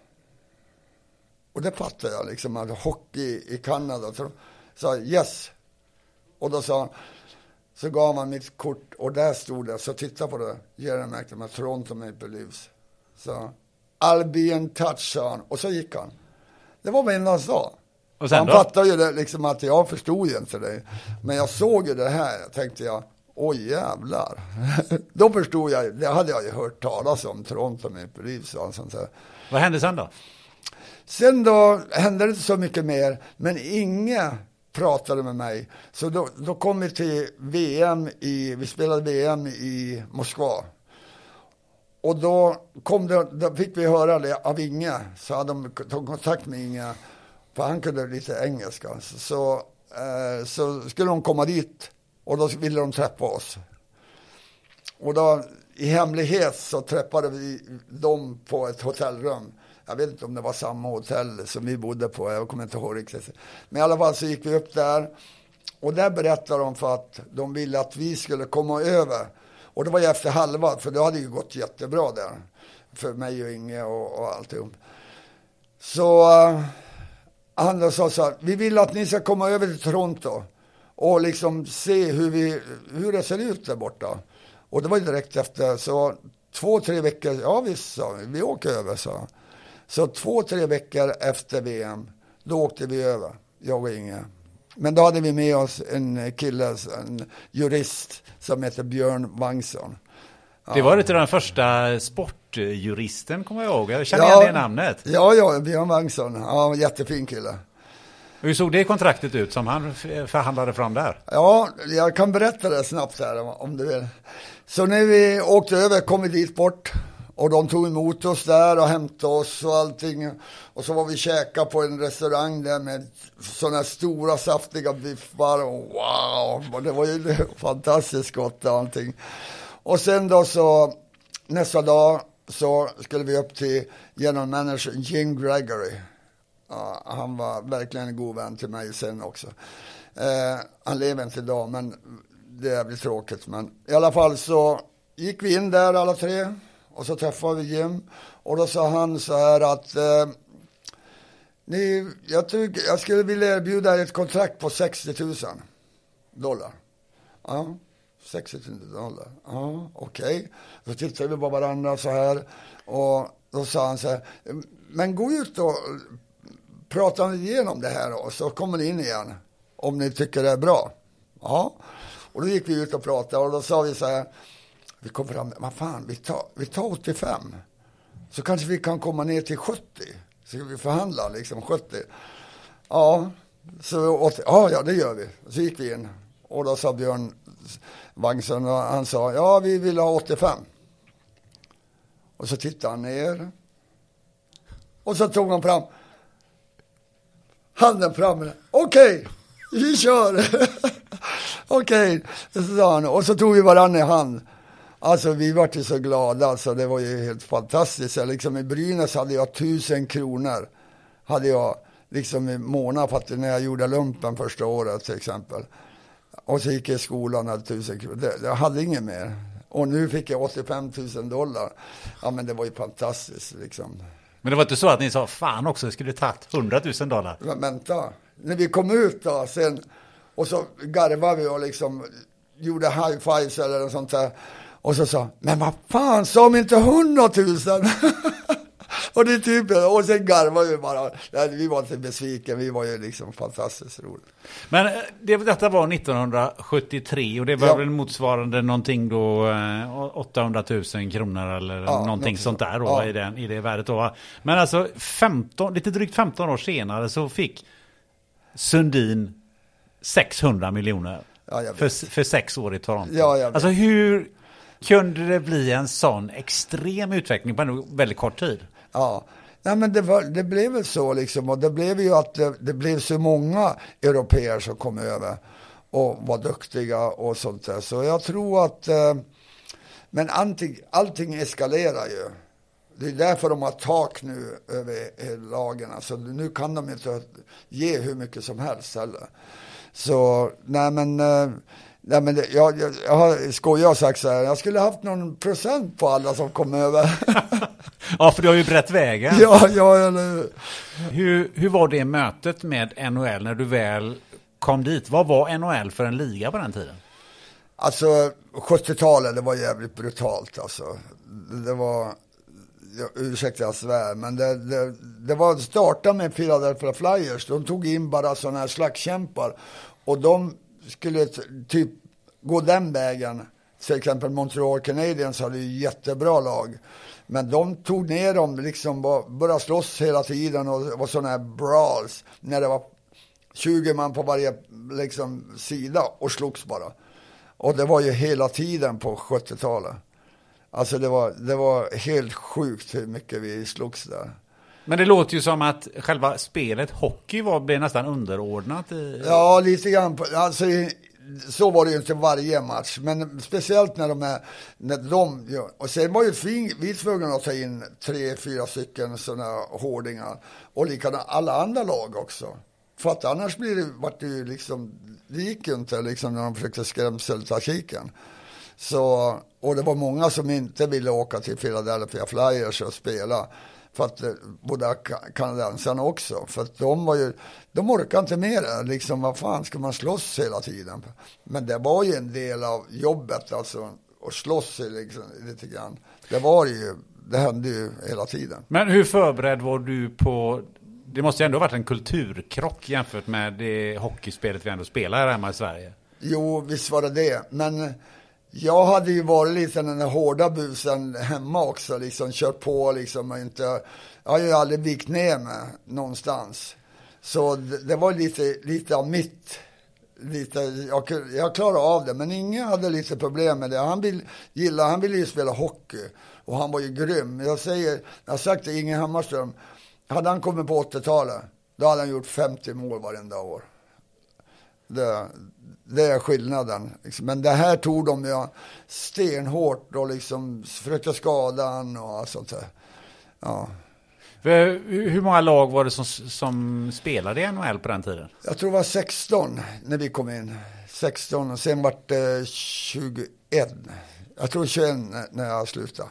Och det fattade jag liksom, att hockey i Kanada. Så sa yes. Och då sa han, så gav han mitt kort och där stod det, så titta på det, Jerry McNamara, Toronto Maple Leafs. Så, I'll be in touch, sa han. Och så gick han. Det var vad han sa. Han då? fattade ju det, liksom att jag förstod ju inte det. Men jag såg ju det här, tänkte jag, oj jävlar. då förstod jag, det hade jag ju hört talas om, Toronto med polis och sånt där. Vad hände sen då? Sen då hände det inte så mycket mer, men Inge pratade med mig. Så då, då kom vi till VM i, vi spelade VM i Moskva. Och då, kom det, då fick vi höra det av Inge, så hade de tagit kontakt med Inge för han kunde lite engelska. Så, eh, så skulle de komma dit och då ville de träffa oss. Och då i hemlighet så träffade vi dem på ett hotellrum. Jag vet inte om det var samma hotell som vi bodde på, jag kommer inte ihåg riktigt. Men i alla fall så gick vi upp där. Och där berättade de för att de ville att vi skulle komma över. Och det var ju efter halva, för det hade ju gått jättebra där. För mig och Inge och, och alltihop. Så uh, han sa så här, vi vill att ni ska komma över till Toronto och liksom se hur, vi, hur det ser ut där borta. Och det var direkt efter, så två, tre veckor, ja visst vi, vi åker över så. Så två, tre veckor efter VM, då åkte vi över, jag och Inge. Men då hade vi med oss en kille, en jurist som heter Björn Wangsson. Det var lite den första sportjuristen, kommer jag ihåg. Jag känner Ja. igen det namnet. Ja, ja, Björn Wangsson. Ja, jättefin kille. Hur såg det kontraktet ut som han förhandlade fram där? Ja, jag kan berätta det snabbt här om du vill. Så när vi åkte över kom vi dit bort och de tog emot oss där och hämtade oss och allting. Och så var vi käka på en restaurang där med sådana här stora saftiga biffar och wow, det var ju fantastiskt gott och allting. Och sen då så nästa dag så skulle vi upp till general manager Jim Gregory. Ja, han var verkligen en god vän till mig sen också. Eh, han lever inte idag, men det är väl tråkigt. Men i alla fall så gick vi in där alla tre och så träffade vi Jim. Och då sa han så här att eh, ni, jag, tycker, jag skulle vilja erbjuda er ett kontrakt på 60 000 dollar. Ja, 60 000 dollar. Ja, okej. Så tittade vi på varandra så här. Och då sa han så här, men gå ut och pratar ni igenom det här och så kommer ni in igen. Om ni tycker det är bra. Ja. Och då gick vi ut och pratade och då sa vi så här, vi kom fram, vad fan, vi tar, vi tar 85. Så kanske vi kan komma ner till 70. Så vi förhandla liksom 70. Ja, så åt, ja, ja, det gör vi. Så gick vi in. Och då sa Björn Wangsson, och han sa, ja, vi vill ha 85. Och så tittade han ner. Och så tog han fram handen framme. Okej, vi kör. Okej, okay, sa han. Och så tog vi varandra i hand. Alltså vi var ju så glada, alltså det var ju helt fantastiskt. Jag Liksom i Brynäs hade jag tusen kronor. Hade jag liksom i månad för att när jag gjorde lumpen första året till exempel. Och så gick jag i skolan och hade tusen kronor. Det, jag hade inget mer. Och nu fick jag 85 000 dollar. Ja men det var ju fantastiskt liksom. Men det var inte så att ni sa, fan också, det skulle tagit 100 000 dollar. Men vänta, när vi kom ut då sen och så garvade vi och liksom gjorde high fives eller något sånt där. Och så sa men vad fan, sa de inte 100 000? och det är typ, och sen garvade vi bara. Vi var inte besviken, vi var ju liksom fantastiskt roligt. Men eh, det, detta var 1973 och det var Ja. väl motsvarande någonting då eh, 800 000 kronor eller Ja, någonting sånt där då Ja. i, den, i det värdet då. Men alltså 15, lite drygt 15 år senare så fick Sundin 600 miljoner Ja, för, för sex år i Toronto. Ja, alltså hur kunde det bli en sån extrem utveckling på en väldigt kort tid? Ja, Nej, men det, var, det blev väl så liksom. Och det blev ju att det, det blev så många europeer som kom över och var duktiga och sånt där. Så jag tror att, eh, men allting, allting eskalerar ju. Det är därför de har tak nu över lagen. Alltså, nu kan de inte ge hur mycket som helst heller. Så, nej men, eh, nej, men det, jag, jag, jag har skojat och sagt så här, jag skulle haft någon procent på alla som kom över. Ja, för du har ju brett vägen. ja, ja, eller hur? Hur, var det mötet med NHL när du väl kom dit? Vad var NHL för en liga på den tiden? Alltså 70-talet, det var jävligt brutalt alltså. Det var, ursäkta jag svär, men det, det, det var starta med Philadelphia Flyers. De tog in bara sådana här slagskämpar och de skulle typ gå den vägen. Till exempel Montreal Canadiens hade ju jättebra lag. Men de tog ner dem, liksom bara- började slåss hela tiden och var sådana här brawls. När det var 20 man på varje liksom, sida och slogs bara. Och det var ju hela tiden på 70-talet. Alltså det var, det var helt sjukt hur mycket vi slogs där. Men det låter ju som att själva spelet hockey var, blev nästan underordnat i... Ja, lite grann. Alltså, så var det ju inte varje match, men speciellt när de är, när de gör. Och sen var ju fin, vi tvungna att ta in tre, fyra stycken sådana hårdingar. Och likadant alla andra lag också. För att annars blir det, vart det ju liksom, det gick ju inte liksom när de försökte skrämseltaktiken. Så, och det var många som inte ville åka till Philadelphia Flyers och spela. För att, eh, både ka- kanadensarna också. För att de var ju, de orkade inte med det. Liksom, vad fan ska man slåss hela tiden? Men det var ju en del av jobbet, alltså. Att slåss liksom, lite grann. Det var ju, det hände ju hela tiden. Men hur förberedd var du på Det måste ju ändå varit en kulturkrock jämfört med det hockeyspelet vi ändå spelar här hemma i Sverige. Jo, visst var det det. Men jag hade ju varit lite den där hårda busen hemma också, liksom kört på liksom och inte, jag har ju aldrig vikt ner mig någonstans. Så det, det var lite, lite av mitt, lite, jag, jag klarade av det, men ingen hade lite problem med det. Han vill, gilla, han ville ju spela hockey och han var ju grym. Jag säger, jag har sagt till Inge Hammarström, hade han kommit på 80-talet, då hade han gjort 50 mål varenda år. Det, det är skillnaden. Liksom. Men det här tog de ju stenhårt och liksom försökte skada han och allt sånt där. Ja. Hur många lag var det som, som spelade i NHL på den tiden? Jag tror det var 16 när vi kom in. 16 och sen vart det 21. Jag tror 21 när jag slutade.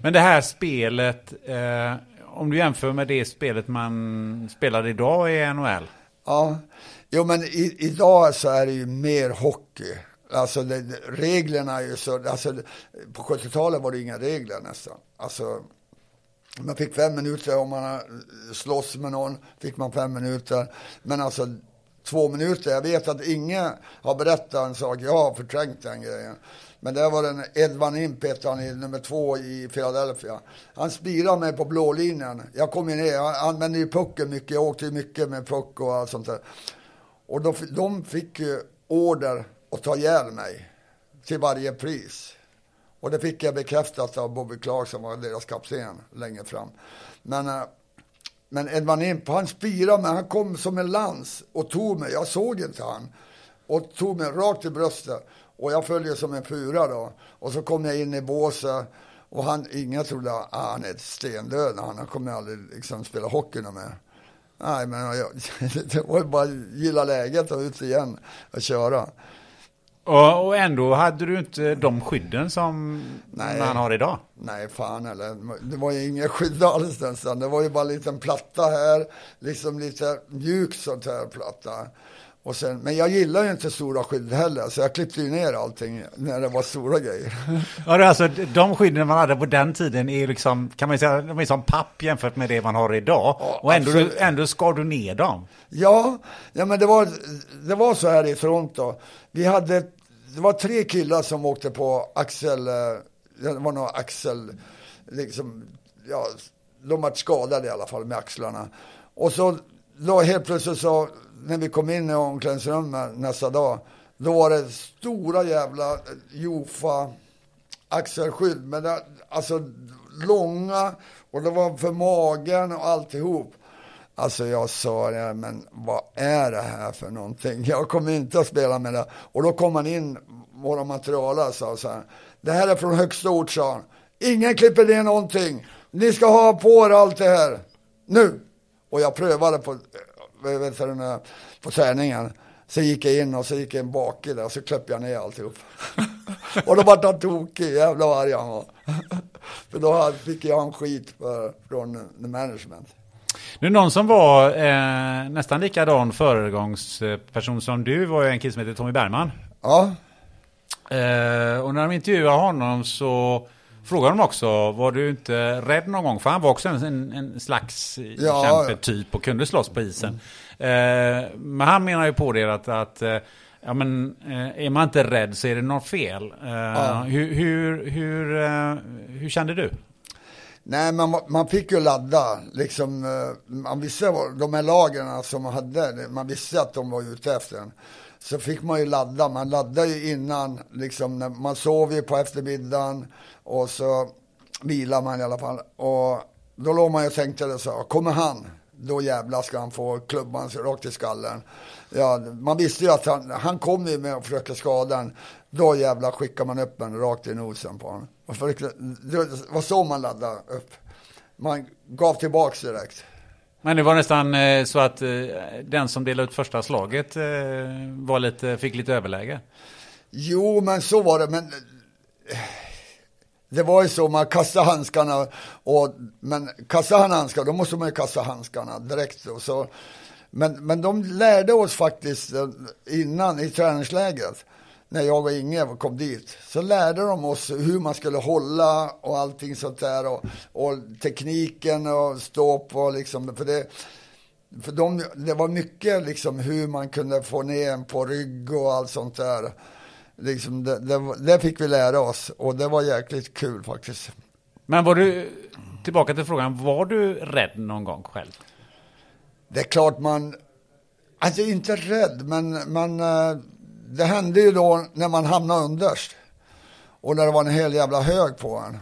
Men det här spelet, eh, om du jämför med det spelet man spelar idag i NHL? Ja, jo men i, idag så är det ju mer hockey. Alltså det, reglerna är ju så, alltså på 70-talet var det inga regler nästan. Alltså man fick fem minuter om man slåss med någon, fick man fem minuter. Men alltså två minuter, jag vet att ingen har berättat en sak, jag har förträngt den grejen. Men det var den Edvan Impet, han är nummer två i Philadelphia. Han spirade mig på blå linjen. Jag kom ju ner, jag använde ju pucken mycket, jag åkte ju mycket med puck och allt sånt där. Och de, de fick ju order att ta ihjäl mig till varje pris. Och det fick jag bekräftat av Bobby Clark som var deras kapten längre fram. Men, eh, men Edvard Imp, han spirade mig, han kom som en lans och tog mig, jag såg inte han. Och tog mig rakt i bröstet. Och jag följde som en fura då. Och så kom jag in i båset. Och han, ingen trodde att ah, han är stendöd. Han kommer aldrig liksom spela hockey mer. Nej, men jag, det var bara att gilla läget och ut igen och köra. Och, och ändå hade du inte de skydden som Nej. man har idag? Nej, fan eller. Det var ju inga skydd alls nästan. Det var ju bara en liten platta här, liksom lite mjuk sånt här platta. Och sen, men jag gillar ju inte stora skydd heller, så jag klippte ju ner allting när det var stora grejer. Ja, alltså de skydden man hade på den tiden är liksom, kan man säga, de är som papp jämfört med det man har idag. Ja, och ändå, ändå skar du ner dem. Ja, ja men det var, det var så här i Toronto. Vi hade, det var tre killar som åkte på axel, eh, det var nog axel, liksom, ja, de var skadade i alla fall med axlarna. Och så då helt plötsligt så när vi kom in i omklädningsrummet nästa dag, då var det stora jävla eh, Jofa axelskydd, men det, alltså långa och det var för magen och alltihop. Alltså jag sa det, men vad är det här för någonting? Jag kommer inte att spela med det. Och då kom han in, våra materialare sa så här, det här är från högsta ort, sa han. Ingen klipper ner någonting. Ni ska ha på er allt det här. Nu! Och jag prövade på eh, vet du, på träningen. Så gick jag in och så gick jag in bak i det och så klöppte jag ner alltihop. och då vart han tokig, jävla vad arg han var. för då fick jag en skit för, från management. Nu någon som var eh, nästan likadan föregångsperson som du var ju en kille som heter Tommy Bergman. Ja. Eh, och när de intervjuade honom så Frågade de också, var du inte rädd någon gång? För han var också en, en slags ja, kämpetyp och kunde slåss på isen. Mm. Eh, men han menar ju på det att, att eh, ja, men, eh, är man inte rädd så är det något fel. Eh, ja. Hur, hur, hur, eh, hur kände du? Nej, man, man fick ju ladda. Liksom, man visste de här lagren som man hade, man visste att de var ute efter en så fick man ju ladda. Man laddade ju innan, liksom, man sov ju på eftermiddagen och så vilade man i alla fall. Och då låg man ju och tänkte det så, kommer han, då jävlar ska han få klubban rakt i skallen. Ja, man visste ju att han, han kom ju med att försöka skada den. Då jävlar skickar man upp en rakt i nosen på honom. Det var så man laddade upp. Man gav tillbaks direkt. Men det var nästan eh, så att eh, den som delade ut första slaget eh, var lite, fick lite överläge. Jo, men så var det. Men det var ju så, man kastade handskarna. Och, men kastar han handskar, då måste man ju kasta handskarna direkt. Och så, men, men de lärde oss faktiskt innan i träningsläget när jag och Inge kom dit, så lärde de oss hur man skulle hålla och allting sånt där och, och tekniken och stå på liksom, för det, för de, det var mycket liksom hur man kunde få ner en på rygg och allt sånt där. Liksom det, det, det fick vi lära oss och det var jäkligt kul faktiskt. Men var du, tillbaka till frågan, var du rädd någon gång själv? Det är klart man, alltså inte rädd, men man, eh, det hände ju då när man hamnade underst. Och när det var en hel jävla hög på en.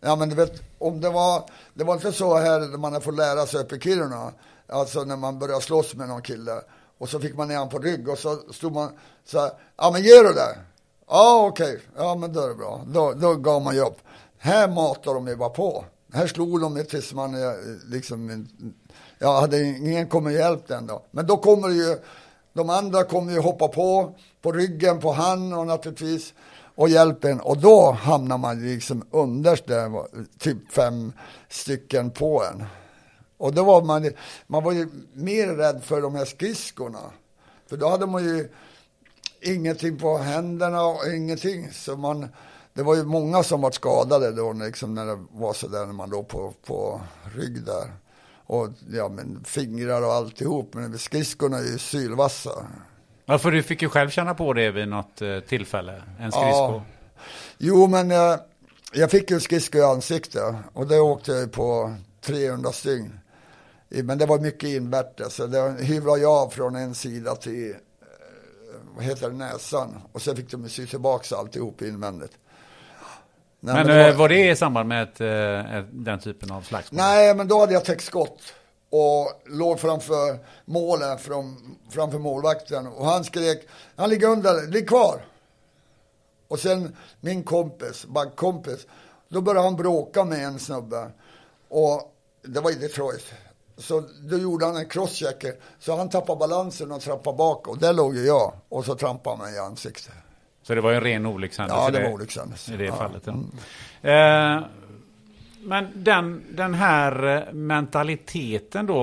Ja men du vet, om det var, det var inte så här när man har fått lära sig uppe i Kiruna. Alltså när man började slåss med någon kille. Och så fick man ner honom på rygg och så stod man så här, ja men ger du det? Ja okej, okay. ja men då är det bra. Då, då gav man ju upp. Här matade de ju bara på. Här slog de mig tills man eh, liksom, ja hade ingen kommit och hjälpt då. Men då kommer det ju, de andra kommer ju hoppa på, på ryggen på han och naturligtvis och hjälpen och då hamnar man liksom underst där, typ fem stycken på en. Och då var man, man var ju mer rädd för de här skridskorna. För då hade man ju ingenting på händerna och ingenting. Så man, det var ju många som var skadade då liksom när det var så där när man låg på, på rygg där. Och ja, men fingrar och alltihop. Men skridskorna är ju sylvassa. Ja, för du fick ju själv känna på det vid något eh, tillfälle, en skridsko. Ja. Jo, men jag, jag fick ju skridsko i ansiktet och det åkte jag på 300 stygn. Men det var mycket invärtes. Det hyvlade jag av från en sida till eh, vad heter det, näsan. Och sen fick de sy tillbaka alltihop invändigt. Nej, men, men det var, var, det i samband med ett, eh, ett, den typen av slagsmål? Nej, men då hade jag täckt skott och låg framför målen, fram, framför målvakten. Och han skrek, han ligger under, ligg kvar. Och sen min kompis, backkompis, då började han bråka med en snubbe. Och det var i Detroit. Så då gjorde han en crosschecker. Så han tappade balansen och trampade bak. Och där låg jag. Och så trampade han mig i ansiktet. Så det var en ren olyckshändelse? Ja, det var olyckshändelse. I det ja. fallet, ja. Mm. Eh, men den, den här mentaliteten då,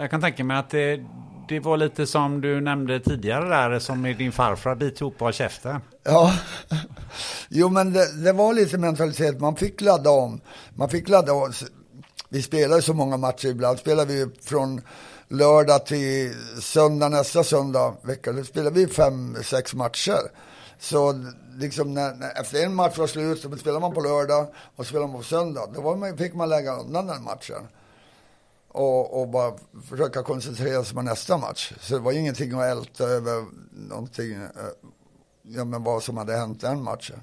jag kan tänka mig att det, det var lite som du nämnde tidigare där, som med din farfar, bit ihop och käften. Ja, jo men det, det, var lite mentalitet, man fick ladda om. Man fick ladda om. Vi spelade så många matcher, ibland spelade vi från lördag till söndag, nästa söndag, vecka, då spelade vi fem, sex matcher. Så liksom när, när, efter en match var slut så spelade man på lördag och spelade man på söndag. Då man, fick man lägga undan den matchen. Och, och, bara försöka koncentrera sig på nästa match. Så det var ingenting att älta över någonting, eh, ja men vad som hade hänt den matchen.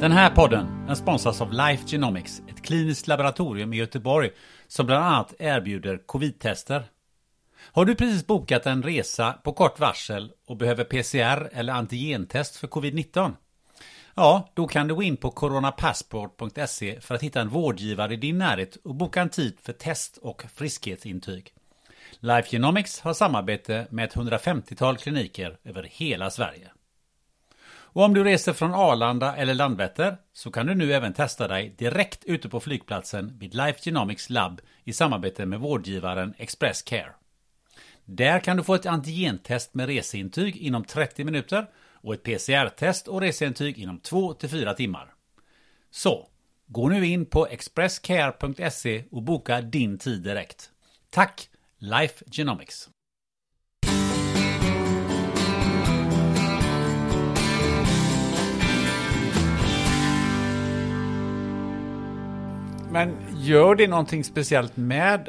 Den här podden den sponsras av Life Genomics, ett kliniskt laboratorium i Göteborg som bland annat erbjuder covid-tester. Har du precis bokat en resa på kort varsel och behöver PCR eller antigentest för covid-19? Ja, då kan du gå in på coronapassport.se för att hitta en vårdgivare i din närhet och boka en tid för test och friskhetsintyg. Life Genomics har samarbete med ett 150-tal kliniker över hela Sverige. Och om du reser från Arlanda eller Landvetter så kan du nu även testa dig direkt ute på flygplatsen vid Life Genomics Lab i samarbete med vårdgivaren Express Care. Där kan du få ett antigentest med reseintyg inom 30 minuter och ett PCR-test och reseintyg inom 2-4 timmar. Så, gå nu in på expresscare.se och boka din tid direkt. Tack, Life Genomics! Men gör det någonting speciellt med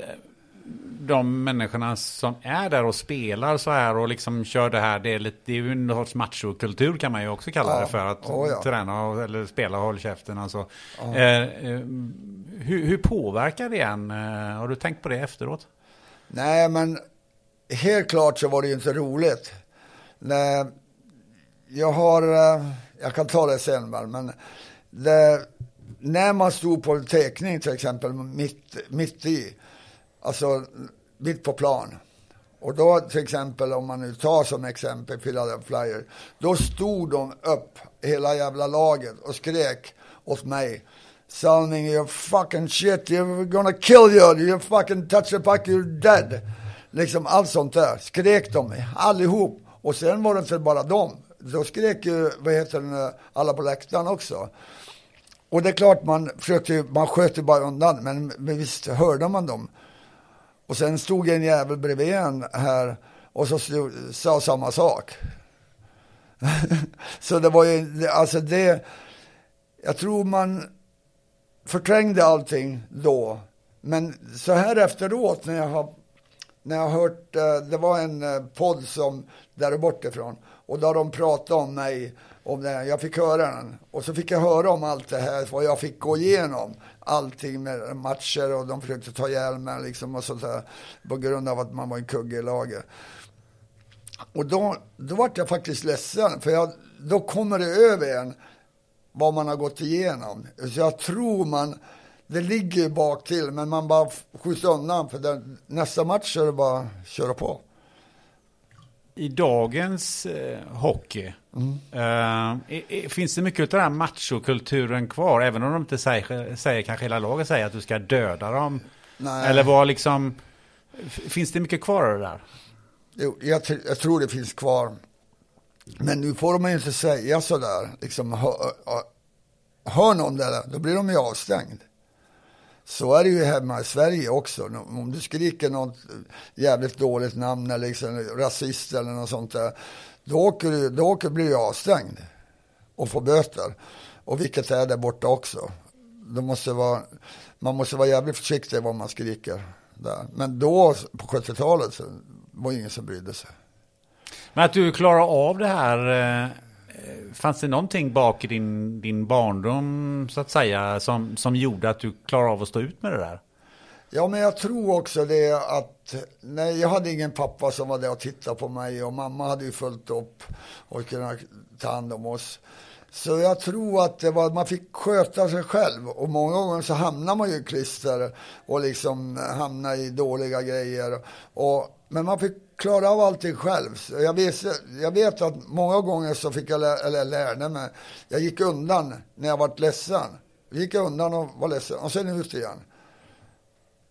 de människorna som är där och spelar så här och liksom kör det här. Det är, lite, det är ju en sorts machokultur kan man ju också kalla ja. det för. Att oh, ja. träna eller spela och hålla käften. Alltså. Oh. Eh, eh, hur, hur, påverkar det en? Eh, har du tänkt på det efteråt? Nej, men helt klart så var det ju inte roligt. Nej, jag har, eh, jag kan ta det sen men det när man stod på en teckning till exempel mitt, mitt i, alltså mitt på plan. Och då till exempel om man nu tar som exempel Philadelphia Flyers, då stod de upp hela jävla laget och skrek åt mig. Salming, your fucking shit, you're gonna kill you, you fucking touch the puck, you're dead. Liksom allt sånt där skrek de allihop. Och sen var det inte bara dem. Då skrek ju, vad heter det, alla på läktaren också. Och det är klart man försökte, man sköt ju bara undan, men, men visst hörde man dem. Och sen stod en jävel bredvid en här och så stod, sa samma sak. så det var ju, alltså det, jag tror man förträngde allting då. Men så här efteråt när jag har, när jag har hört, eh, det var en eh, podd som, där bortifrån, och då har de pratat om mig, om den. jag fick höra den. Och så fick jag höra om allt det här, vad jag fick gå igenom. Allting med matcher och de försökte ta ihjäl mig liksom och sånt där. På grund av att man var en kugge i laget. Och då, då vart jag faktiskt ledsen, för jag, då kommer det över en vad man har gått igenom. Så jag tror man, det ligger ju bak till men man bara skjuts undan för den, nästa match är det bara att köra på. I dagens eh, hockey, mm. eh, finns det mycket av den här machokulturen kvar? Även om de inte säger, säger kanske hela laget säger att du ska döda dem. Nej. Eller vad liksom, finns det mycket kvar av det där? Jo, jag, jag, tror det finns kvar. Men nu får ju inte säga sådär. Liksom, hör, hör någon det, då blir de ju avstängd. Så är det ju hemma i Sverige också. Om du skriker något jävligt dåligt namn eller liksom rasist eller något sånt där. Då, åker du, då åker, blir du avstängd och får böter. Och vilket är där borta också. Då måste vara, man måste vara jävligt försiktig vad man skriker där. Men då, på 70-talet, var det ingen som brydde sig. Men att du klarar av det här, eh, fanns det någonting bak i din, din barndom så att säga som, som gjorde att du klarade av att stå ut med det där? Ja, men jag tror också det att, nej, jag hade ingen pappa som var där och tittade på mig och mamma hade ju följt upp och kunnat ta hand om oss. Så jag tror att det var, man fick sköta sig själv och många gånger så hamnar man ju i klister och liksom hamnar i dåliga grejer. Och, men man fick klarade av allting själv. Jag vet, jag vet att många gånger så fick jag, lä, eller lärde mig, jag gick undan när jag var ledsen. Jag gick undan och var ledsen och sen ut igen.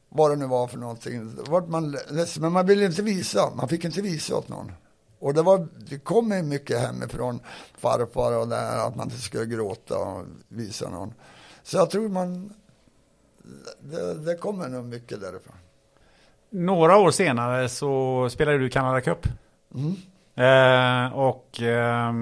Vad det nu var för någonting. Vart man ledsen, men man ville inte visa, man fick inte visa åt någon. Och det, var, det kom mycket hemifrån farfar och det här att man inte skulle gråta och visa någon. Så jag tror man, det, det kommer nog mycket därifrån. Några år senare så spelade du Canada Cup. Mm. Eh, och eh,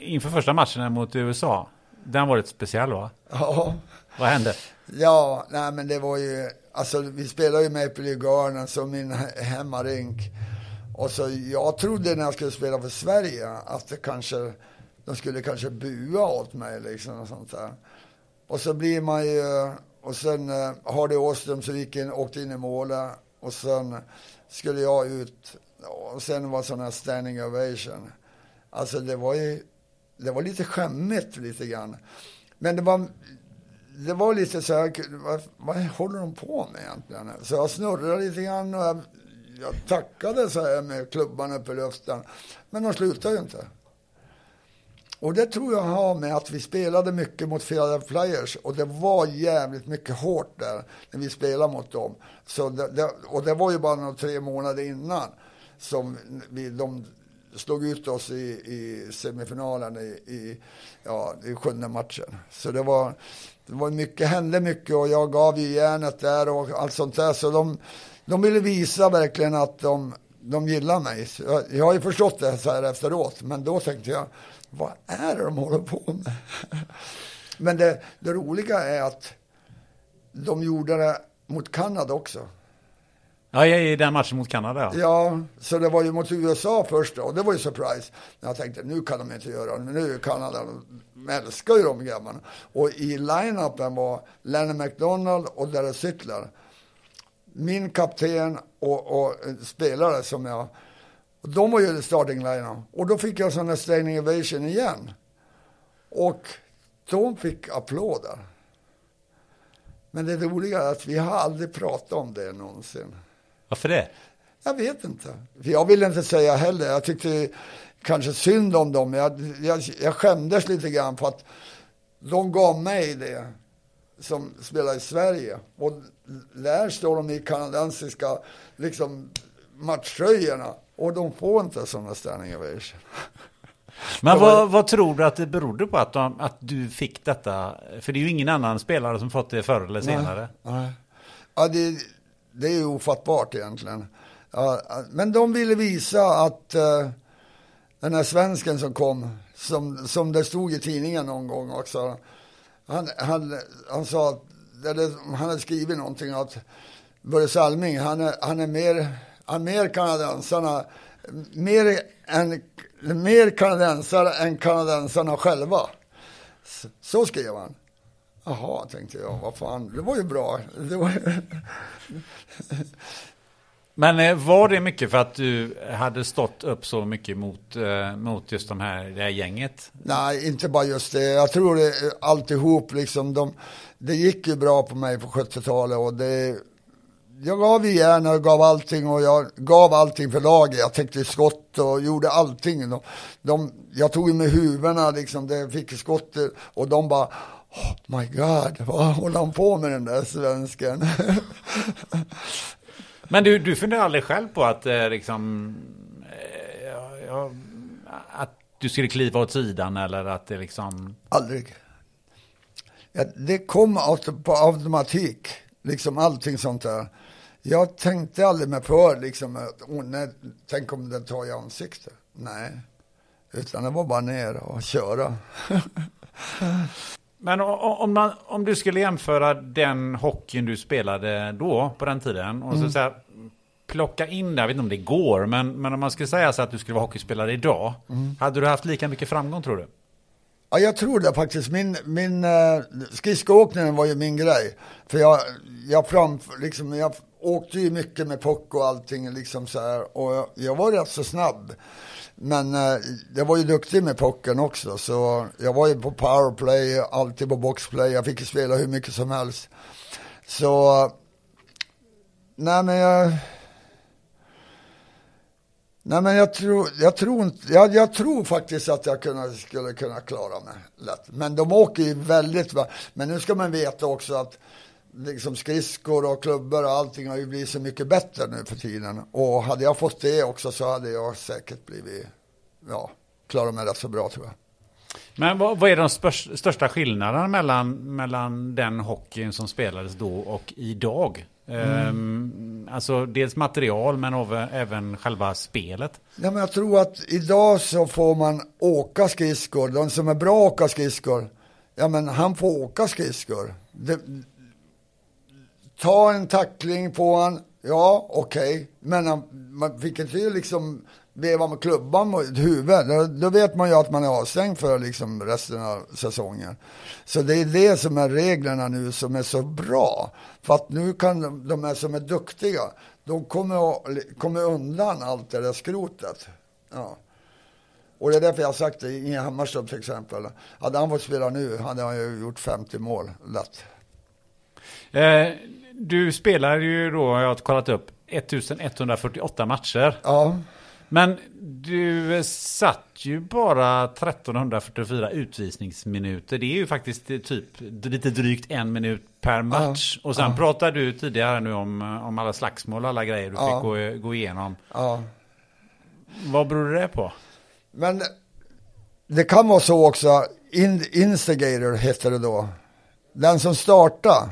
inför första matchen mot USA, den var lite speciell va? Ja. Vad hände? Ja, nej men det var ju, alltså vi spelade ju Maple Leaf Garden som min hemmarink. Och så jag trodde när jag skulle spela för Sverige att det kanske, de skulle kanske bua åt mig liksom och sånt där. Och så blir man ju, och sen eh, Hardy Åström som gick in, åkte in i målet och sen skulle jag ut och sen var sån här standing ovation. Alltså det var ju, det var lite skämmigt lite grann. Men det var, det var lite så här, vad, vad håller de på med egentligen? Så jag snurrade lite grann och jag, jag tackade så här med klubban uppe i luften. Men de slutade ju inte. Och det tror jag har med att vi spelade mycket mot Philadelphia Flyers och det var jävligt mycket hårt där när vi spelade mot dem. Så det, det, och det var ju bara några tre månader innan som vi, de slog ut oss i, i semifinalen i, i, ja, i sjunde matchen. Så det var, det var mycket, hände mycket och jag gav ju järnet där och allt sånt där. Så de, de ville visa verkligen att de, de gillar mig. Jag, jag har ju förstått det så här efteråt, men då tänkte jag, vad är det de håller på med? Men det, det roliga är att de gjorde det mot Kanada också. Ja, i den matchen mot Kanada. Ja. ja, så det var ju mot USA först och det var ju surprise. Jag tänkte nu kan de inte göra det, men nu är Kanada, de älskar ju de grabbarna. Och i line-upen var Lenny McDonald och Darren Sittler. Min kapten och, och spelare som jag de var ju starting line Och då fick jag sån här standing ovation igen. Och de fick applåder. Men det roliga är att vi har aldrig pratat om det någonsin. Varför det? Jag vet inte. Jag vill inte säga heller. Jag tyckte kanske synd om dem. Jag, jag, jag skämdes lite grann för att de gav mig det. som spelar i Sverige. Och där står de i kanadensiska liksom, matchtröjorna. Och de får inte sådana standing ovation. Men vad, vad, tror du att det berodde på att, de, att du fick detta? För det är ju ingen annan spelare som fått det förr eller senare. Nej, nej. Ja, det, det är ju ofattbart egentligen. Ja, men de ville visa att uh, den här svensken som kom, som, som det stod i tidningen någon gång också. Han, han, han sa, eller han hade skrivit någonting att Börje Salming, han är, han är mer, är mer kanadensarna, mer, än, mer kanadensare än kanadensarna själva. Så, skrev han. Jaha, tänkte jag, vad fan, det var ju bra. Var... Men eh, var det mycket för att du hade stått upp så mycket mot, eh, mot just de här, det här gänget? Nej, inte bara just det. Jag tror det alltihop liksom. De, det gick ju bra på mig på 70-talet och det, jag gav igen och gav allting och jag gav allting för laget. Jag täckte skott och gjorde allting. De, de, jag tog med huvudena liksom, det fick skott och de bara Oh my God, vad håller han på med den där svensken? Men du, du funderar aldrig själv på att eh, liksom, eh, ja, att du skulle kliva åt sidan eller att det liksom... Aldrig. Ja, det kom på automatik, liksom allting sånt där. Jag tänkte aldrig mig för, liksom, oh, nej, tänk om den tar i ansiktet. Nej, utan det var bara ner och köra. Men om, man, om du skulle jämföra den hockeyn du spelade då, på den tiden, och så, mm. så här, plocka in det, jag vet inte om det går, men, men om man skulle säga så att du skulle vara hockeyspelare idag, mm. hade du haft lika mycket framgång tror du? Ja, jag tror det faktiskt. Min, min uh, skridskoåkningen var ju min grej. För jag, jag, fram, liksom, jag åkte ju mycket med puck och allting liksom så här. Och jag, jag var rätt så snabb. Men eh, jag var ju duktig med pucken också, så jag var ju på powerplay, alltid på boxplay. Jag fick ju spela hur mycket som helst. Så, nej men jag... Nej men jag tror, jag tror inte, jag, jag tror faktiskt att jag kunna, skulle kunna klara mig lätt. Men de åker ju väldigt bra. Men nu ska man veta också att liksom skridskor och klubbor och allting har ju blivit så mycket bättre nu för tiden. Och hade jag fått det också så hade jag säkert blivit, ja, klarat mig rätt så bra tror jag. Men vad, vad är de största skillnaderna mellan, mellan den hockeyn som spelades då och idag? Mm. Um, alltså dels material men även själva spelet. Ja, men jag tror att idag så får man åka skridskor. De som är bra åka skridskor, ja men han får åka skridskor. Det, ta en tackling på han, ja okej, okay. men han, man fick inte liksom veva med klubban mot huvudet. Då, då, vet man ju att man är avstängd för liksom resten av säsongen. Så det är det som är reglerna nu som är så bra. För att nu kan de, de är som är duktiga, de kommer, kommer undan allt det där skrotet. Ja. Och det är därför jag har sagt det, i Hammarström till exempel. Hade han fått spela nu hade han ju gjort 50 mål lätt. Eh du spelar ju då, jag har kollat upp, 1148 matcher. Ja. Men du satt ju bara 1344 utvisningsminuter. Det är ju faktiskt typ lite drygt en minut per match. Ja, och sen ja. pratade du tidigare nu om, om alla slagsmål och alla grejer du ja. fick gå, gå igenom. Ja. Vad beror det på? Men det kan vara så också, in, instigator heter det då. Den som startar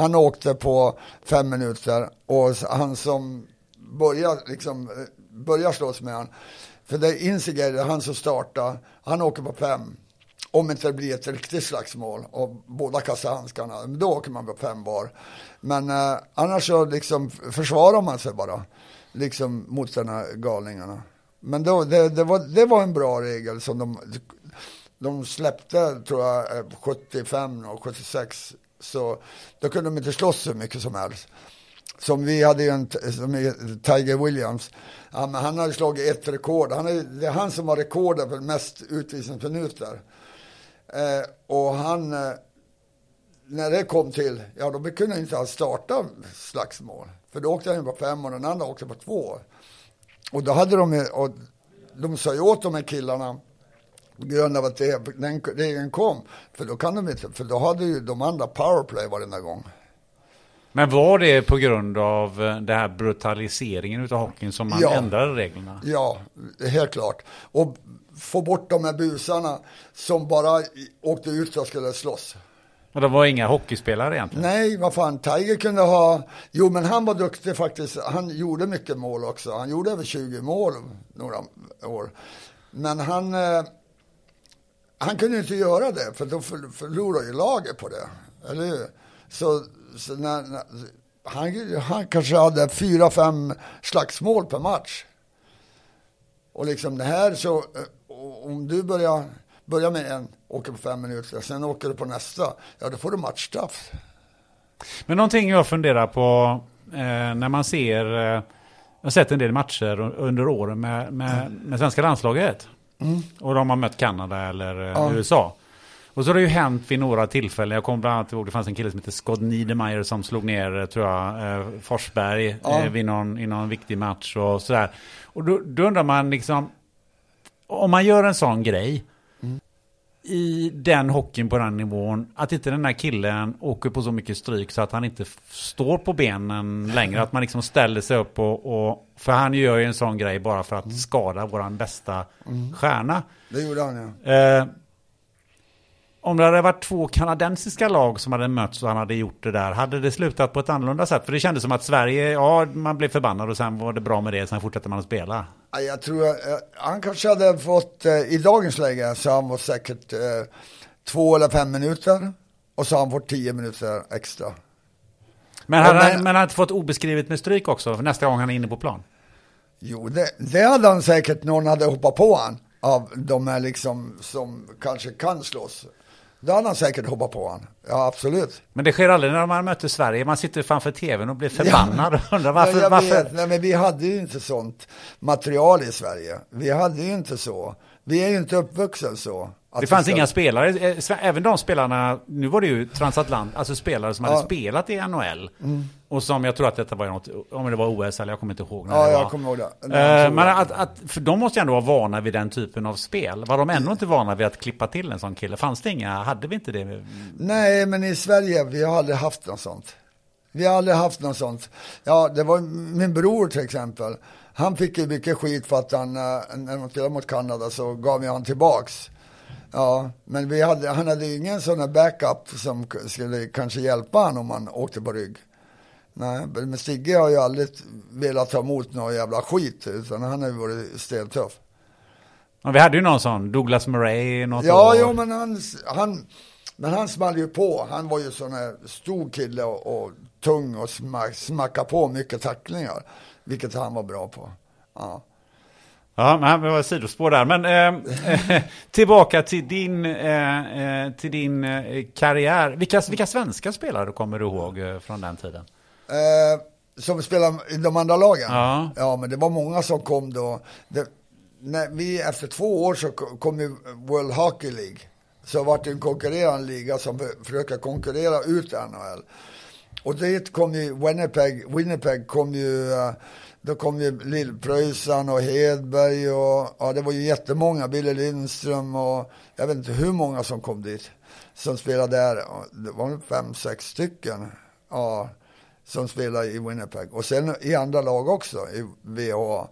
han åkte på fem minuter och han som börjar, liksom, eh, börjar slåss med han, för det är Insiger, han som startar, han åker på fem. Om inte det blir ett riktigt slagsmål och båda kastar handskarna, då åker man på fem var. Men eh, annars så liksom försvarar man sig bara, liksom mot de här galningarna. Men då, det, det, var, det var en bra regel som de, de släppte, tror jag, eh, 75 och 76 så då kunde de inte slåss så mycket som helst. Som vi hade ju en, som Tiger Williams, han han hade slagit ett rekord. Han är, det är han som har rekordet för mest utvisningsminuter. Eh, och han, eh, när det kom till, ja då kunde inte han starta slagsmål. För då åkte han på fem och den andra åkte på två. Och då hade de, och de sa ju åt de här killarna, grund av att det, den regeln kom. För då kan de inte, för då hade ju de andra powerplay varenda gång. Men var det på grund av eh, den här brutaliseringen utav hockeyn som man Ja. ändrade reglerna? Ja, helt klart. Och få bort de här busarna som bara åkte ut och skulle slåss. Och de var inga hockeyspelare egentligen? Nej, vad fan, Tiger kunde ha... Jo, men han var duktig faktiskt. Han gjorde mycket mål också. Han gjorde över 20 mål några år. Men han... Han kunde inte göra det, för då förlorar förlorade ju laget på det. Eller hur? Så, så när, när, han, han kanske hade fyra, fem slagsmål per match. Och liksom det här så, eh, om du börjar, börjar med en, åker på fem minuter, sen åker du på nästa, ja då får du matchstraff. Men någonting jag funderar på eh, när man ser, eh, jag har sett en del matcher under åren med, med, med svenska landslaget. Och de har mött Kanada eller eh, Ja. USA. Och så har det ju hänt vid några tillfällen. Jag kommer bland annat ihåg det fanns en kille som heter Scott Niedermayer som slog ner, eh, tror jag, eh, Forsberg Ja. eh, vid någon, i någon viktig match och sådär. Och då, då undrar man liksom, om man gör en sån grej i den hockeyn på den nivån, att inte den här killen åker på så mycket stryk så att han inte står på benen längre. Att man liksom ställer sig upp och, och för han gör ju en sån grej bara för att skada våran bästa stjärna. Det gjorde han ja. Eh, om det hade varit två kanadensiska lag som hade mötts och han hade gjort det där, hade det slutat på ett annorlunda sätt? För det kändes som att Sverige, ja, man blev förbannad och sen var det bra med det, sen fortsatte man att spela. Ja, Jag tror eh, han kanske hade fått, eh, i dagens läge så han fått säkert eh, två eller fem minuter. Och så har han fått tio minuter extra. Men hade men- han, men han inte fått obeskrivet med stryk också, för nästa gång han är inne på plan? Jo, det, det hade han säkert, någon hade hoppat på han. Av de här liksom som kanske kan slåss. Då hade han säkert hoppat på han. Ja, absolut. Men det sker aldrig när man möter Sverige. Man sitter framför tvn och blir förbannad och undrar varför. Ja, jag varför? Vet, nej, men vi hade ju inte sånt material i Sverige. Vi hade ju inte så. Vi är ju inte uppvuxna så. Det fanns vi ska- inga spelare, eh, även de spelarna, nu var det ju transatlant, alltså spelare som hade Ja. Mm. spelat i NHL. Och som jag tror att detta var något, om det var OS eller jag kommer inte ihåg när Ja, det var. jag kommer ihåg det. Eh, tror men det. att, att, för de måste ju ändå vara vana vid den typen av spel. Var de ändå inte vana vid att klippa till en sån kille? Fanns det inga, hade vi inte det? Nej, men i Sverige, vi har aldrig haft något sånt. Vi har aldrig haft något sånt. Ja, det var min bror till exempel. Han fick ju mycket skit för att han, eh, när de spelade mot Kanada så gav jag han tillbaks. Ja, men vi hade, han hade ingen sån här backup som skulle kanske hjälpa han om han åkte på rygg. Nej, men Stigge har ju aldrig velat ta emot någon jävla skit, utan han har ju varit steltuff. Ja, vi hade ju någon sån, Douglas Murray, något Ja, år. jo, men han, han, men han small ju på. Han var ju sån här stor kille och, och tung och smack, smacka på mycket tacklingar. Vilket han var bra på. Ja. Ja, men det var sidospår där. Men eh, tillbaka till din, eh, eh, till din eh, karriär. Vilka, vilka svenska spelare kommer du ihåg eh, från den tiden? Eh, som spelade i de andra lagen? Ja. Ja, men det var många som kom då. Det, när vi, efter två år så ko- kom ju World Hockey League. Så vart det en konkurrerande liga som för- försöker konkurrera ut NHL. Och dit kom ju Winnipeg, Winnipeg kom ju, då kom ju Lill-Pröjsarn och Hedberg och ja, det var ju jättemånga, Billy Lindström och jag vet inte hur många som kom dit. Som spelade där, det var fem, sex stycken. Ja, som spelade i Winnipeg. Och sen i andra lag också, i VHA.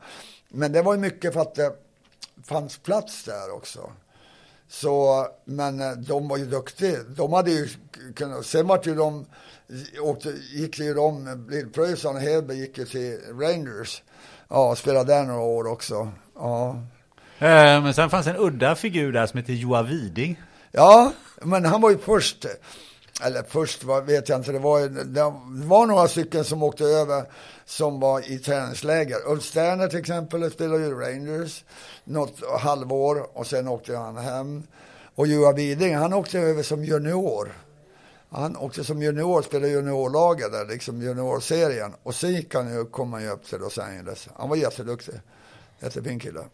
Men det var ju mycket för att det fanns plats där också. Så, men eh, de var ju duktiga. De hade ju kunnat, sen vart ju de, åkte, gick ju de, Lill-Pröjsarn och Hedberg gick ju till Rangers. Ja, spelade där några år också. Ja. Eh, men sen fanns en udda figur där som heter Joa Widing. Ja, men han var ju först. Eller först vad vet jag inte, det var, det var några stycken som åkte över som var i träningsläger. Ulf Sterner till exempel spelade ju Rangers något halvår och sen åkte han hem. Och Joa Widing, han åkte över som junior. Han åkte som junior, spelade juniorlaget där, liksom juniorserien. Och sen gick han ju, kom han ju upp till Los Angeles. Han var jätteduktig. Jättefin kille.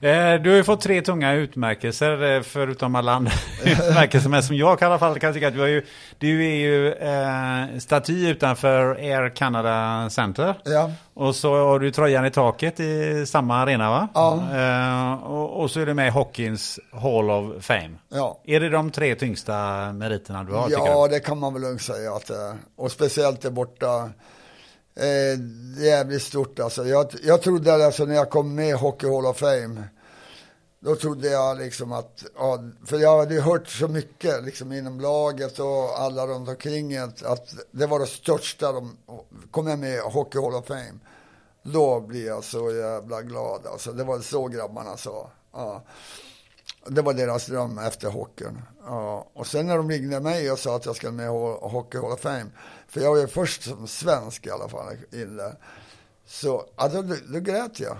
Eh, Du har ju fått tre tunga utmärkelser, eh, förutom alla andra utmärkelser. Men som jag i alla fall kan tycka att du, har ju, du är ju eh, staty utanför Air Canada Center. Ja. Och så har du tröjan i taket i samma arena va? Ja. Eh, och, och så är du med i Hockeyns Hall of Fame. Ja. Är det de tre tyngsta meriterna du har? Ja, det kan man väl lugnt säga att det är. Och speciellt där borta. Eh, det är jävligt stort alltså. Jag, jag trodde alltså när jag kom med i Hockey Hall of Fame. Då trodde jag liksom att, ja, för jag hade ju hört så mycket liksom inom laget och alla runt omkring att, att det var det största. De, kom jag med i Hockey Hall of Fame. Då blir jag så jävla glad alltså. Det var så grabbarna sa. Ja. Det var deras dröm efter hockeyn. Ja. Och sen när de ringde mig och sa att jag skulle med i Hockey Hall of Fame, för jag var ju först som svensk i alla fall in där. Så ja, då, då grät jag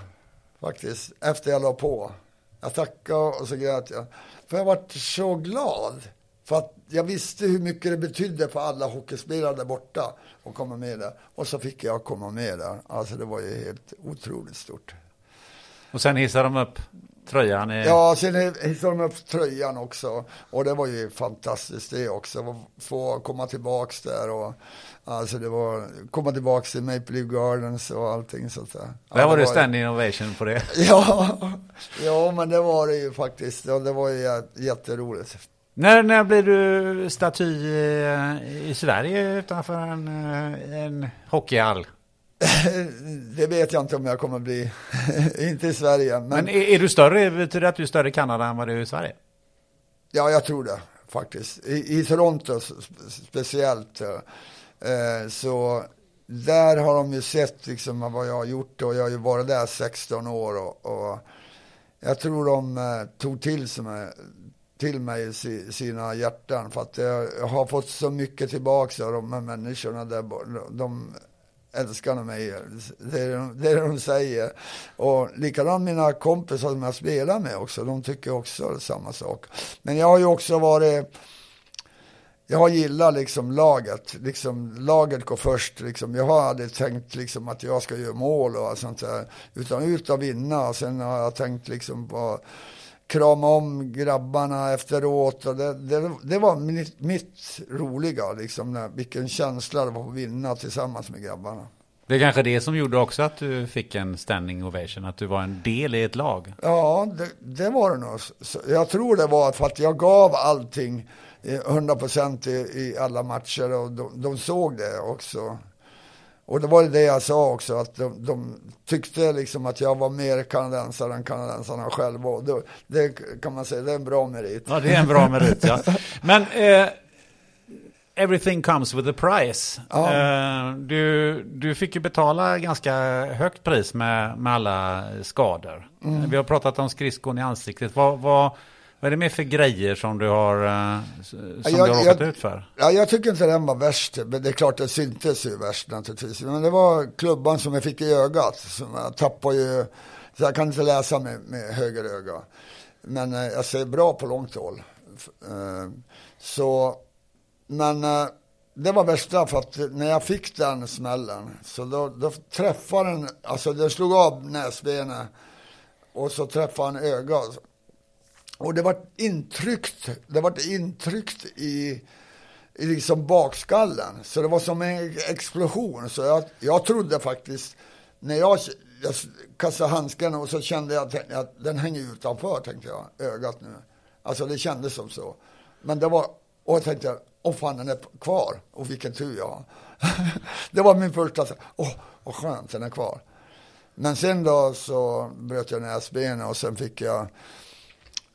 faktiskt, efter jag la på. Jag tackade och så grät jag. För jag var så glad. För att jag visste hur mycket det betydde för alla hockeyspelare där borta att komma med där. Och så fick jag komma med där. Alltså det var ju helt otroligt stort. Och sen hissade de upp tröjan i... Ja, sen hissade de upp tröjan också. Och det var ju fantastiskt det också. Att Få komma tillbaks där och alltså det var, komma tillbaks till Maple Leaf Gardens och allting sånt där. Ja, Där var det ju- standing ovation på det. Ja, ja, men det var det ju faktiskt. Ja, det var ju jä- jätteroligt. När, när blir du staty i, i Sverige utanför en, eh, en hockeyhall? Det vet jag inte om jag kommer bli. inte i Sverige, men, Men är, är du större? Betyder det att du är större i Kanada än vad du är i Sverige? ja, jag tror det faktiskt. I, i Toronto speciellt. Eh, så där har de ju sett liksom vad jag har gjort och jag har ju varit där 16 år och, och jag tror de eh, tog till, sig mig, till mig i si, sina hjärtan för att jag, har fått så mycket tillbaka av de här människorna där de älskar de mig, det är, de- det är det de säger. Och likadant mina kompisar som jag spelar med också, de tycker också samma sak. Men jag har ju också varit jag har gillat liksom laget, liksom laget går först. Liksom. Jag har aldrig tänkt liksom att jag ska göra mål och sånt där, utan ut och vinna. Och sen har jag tänkt liksom på krama om grabbarna efteråt. Och det, det, det var mitt, mitt roliga, liksom, när, vilken känsla det var att vinna tillsammans med grabbarna. Det är kanske det som gjorde också att du fick en standing ovation, att du var en del i ett lag. Ja, det, det var det nog. Jag tror det var för att jag gav allting eh, 100% i, i alla matcher och de, de såg det också. Och det var det jag sa också, att de, de tyckte liksom att jag var mer kanadensare än kanadensarna själva. Och det, det kan man säga, det är en bra merit. Ja, det är en bra merit, ja. Men eh, everything comes with a price. Ja. Eh, du, du fick ju betala ganska högt pris med, med alla skador. Mm. Vi har pratat om skridskon i ansiktet. Vad, vad, vad är det mer för grejer som du har, eh, som Ja, du jag- har råkat jag- ut för? Ja, jag tycker inte den var värst, men det är klart det syntes ju värst naturligtvis. Men det var klubban som jag fick i ögat, som jag tappade ju, så jag kan inte läsa med, med höger öga. Men eh, jag ser bra på långt håll. Eh, så, men eh, det var värsta för att när jag fick den smällen, så då, då träffade den, alltså den slog av näsbenet och så träffade han ögat. Och det var intryckt, det var intryckt i, i liksom bakskallen. Så det var som en explosion. Så jag, jag trodde faktiskt, när jag, jag kastade handsken och så kände jag att, att den hänger utanför, tänkte jag, ögat nu. Alltså det kändes som så. Men det var, och jag tänkte, åh fan den är kvar. Och vilken tur jag har. det var min första, så, åh vad skönt den är kvar. Men sen då så bröt jag näsbenet och sen fick jag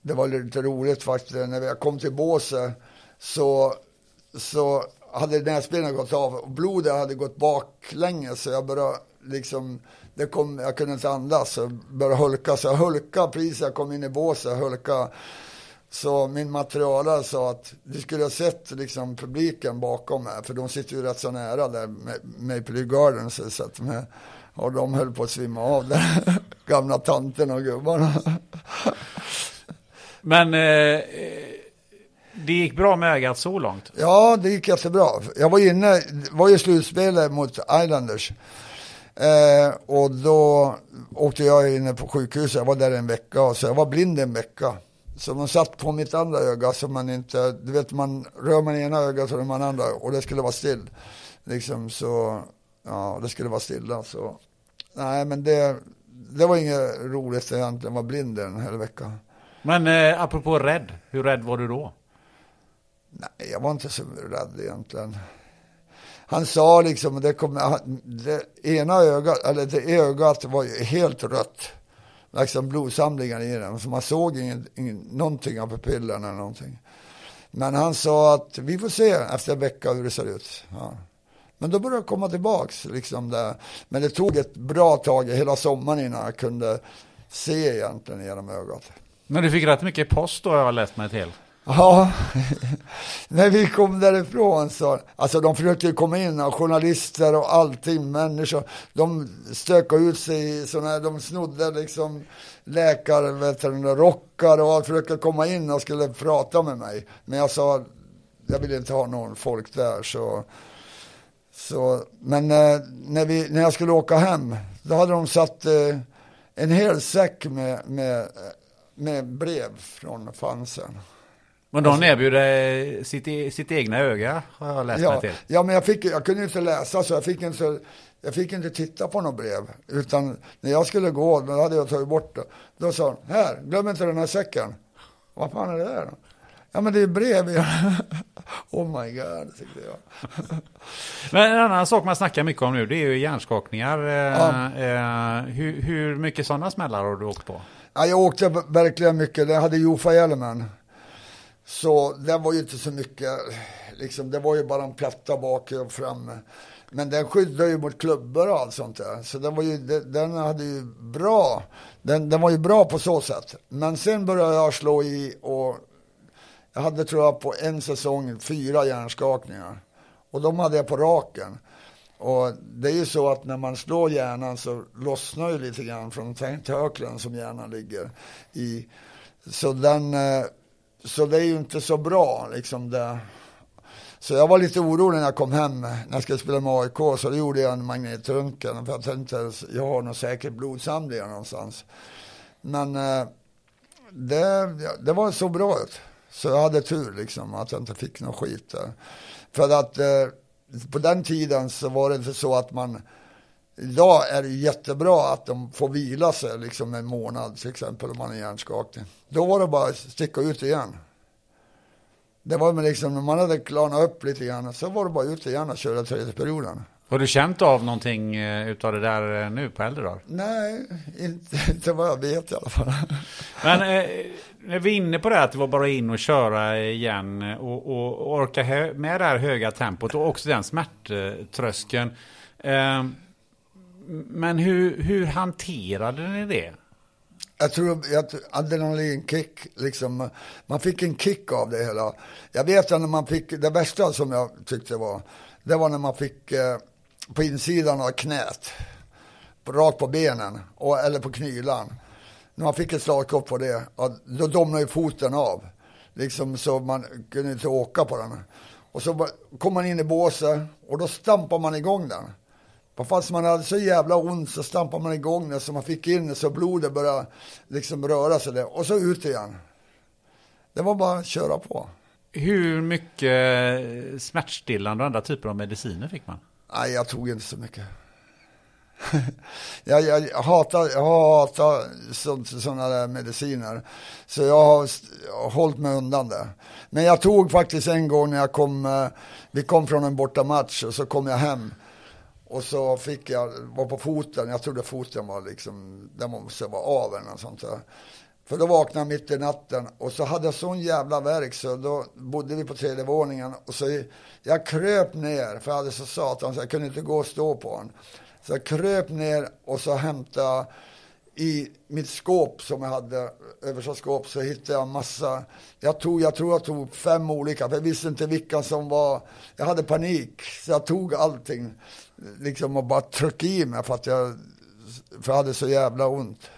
det var lite roligt faktiskt, när jag kom till båset så, så hade näsbenet gått av och blodet hade gått baklänges så jag började liksom, det kom, jag kunde inte andas så jag började hulka, så jag hulkade precis när jag kom in i båset, hulka. Så min materialare sa att du skulle ha sett liksom publiken bakom mig, för de sitter ju rätt så nära där med Maple Leaf Gardens, så att med, och de höll på att svimma av där, gamla tanten och gubbarna. Men eh, eh, det gick bra med ögat så långt. Ja, det gick jättebra. Jag var inne, var ju slutspelet mot Islanders. Eh, och då åkte jag in på sjukhuset, jag var där en vecka, så jag var blind en vecka. Så de satt på mitt andra öga så man inte, du vet man rör man ena ögat så rör man andra och det skulle vara still. Liksom så, ja det skulle vara stilla så. Nej men det, det var inget roligt egentligen, var blind en hel vecka. Men eh, apropå rädd, hur rädd var du då? Nej, jag var inte så rädd egentligen. Han sa liksom, det, kom, det ena ögat, eller det ögat var ju helt rött. Liksom blodsamlingar i den, så man såg ingen, ingen, någonting av pupillen eller någonting. Men han sa att vi får se efter en vecka hur det ser ut. Ja. Men då började jag komma tillbaks. Liksom där. Men det tog ett bra tag, hela sommaren innan jag kunde se egentligen genom ögat. Men du fick rätt mycket post då, jag har läst mig till. Ja, när vi kom därifrån så, alltså de försökte komma in, och journalister och allting, människor, de stökade ut sig, såna, de snodde liksom läkare, vet rockar och försökte komma in och skulle prata med mig. Men jag sa, jag vill inte ha någon folk där så, så men eh, när, vi, när jag skulle åka hem, då hade de satt eh, en hel säck med, med, med brev från Fansen. Men de erbjöd dig sitt, sitt egna öga, har jag läst ja, mig till. Ja, men jag, fick, jag kunde inte läsa så jag fick inte, jag fick inte titta på något brev. Utan när jag skulle gå, då hade jag tagit bort det. Då sa han, här, glöm inte den här säcken. Vad fan är det där? Ja men det är brev. oh my god, tyckte jag. men en annan sak man snackar mycket om nu, det är ju hjärnskakningar. Ja. Eh, hur, hur mycket sådana smällar har du åkt på? Ja, jag åkte verkligen mycket. Jag hade Jofa-hjälmen. Så det var ju inte så mycket, liksom, det var ju bara en platta bak och fram. Men den skyddade ju mot klubbor och allt sånt där. Så den, var ju, den hade ju bra, den, den var ju bra på så sätt. Men sen började jag slå i och jag hade tror jag på en säsong fyra hjärnskakningar. Och de hade jag på raken. Och det är ju så att när man slår hjärnan så lossnar ju lite grann från tentaklen som hjärnan ligger i. Så den eh, så det är ju inte så bra liksom det. Så jag var lite orolig när jag kom hem när jag skulle spela med AIK. Så då gjorde jag en magnetröntgen. För jag tänkte jag har nog säkert blodsamlingar någonstans. Men eh, det, det var så bra ut. Så jag hade tur liksom att jag inte fick någon skit där. För att eh, på den tiden så var det så att man Idag är det jättebra att de får vila sig liksom en månad till exempel om man är hjärnskakig. Då var det bara att sticka ut igen. Det var liksom, när man hade klarnat upp lite grann så var det bara ut igen och köra tredje perioden. Har du känt av någonting eh, utav det där eh, nu på äldre dagar? Nej, inte, inte vad jag vet i alla fall. Men eh, när vi är inne på det att det var bara in och köra igen och, och, och orka med det här höga tempot och också den smärttröskeln. Eh, men hur, hur hanterade ni det? Jag tror att adrenalinkick, liksom, man fick en kick av det hela. Jag vet att när man fick, det värsta som jag tyckte var, det var när man fick eh, på insidan av knät, rakt på benen, och, eller på knylan. När man fick ett slagkott på det, då domnade ju foten av. Liksom så man kunde inte åka på den. Och så kom man in i båset och då stampade man igång den. Fast man hade så jävla ont så stampade man igång den så man fick in det så blodet började liksom röra sig där. Och så ut igen. Det var bara att köra på. Hur mycket smärtstillande och andra typer av mediciner fick man? Nej, jag tog inte så mycket. jag, jag, hatar, jag hatar sådana där mediciner. Så jag har, jag har hållit mig undan det. Men jag tog faktiskt en gång när jag kom, eh, vi kom från en bortamatch och så kom jag hem. Och så fick jag, var på foten, jag trodde foten var liksom, den måste vara av eller något sånt där. För då vaknade jag mitt i natten och så hade jag sån jävla verk så då bodde vi på tredje våningen och så jag kröp ner, för jag hade så satan så jag kunde inte gå och stå på den. Så jag kröp ner och så hämtade i mitt skåp som jag hade, översta skåp, så hittade jag massa, jag tog, jag tror jag tog fem olika, för jag visste inte vilka som var, jag hade panik, så jag tog allting liksom och bara tryckte i mig för att jag, för jag hade så jävla ont.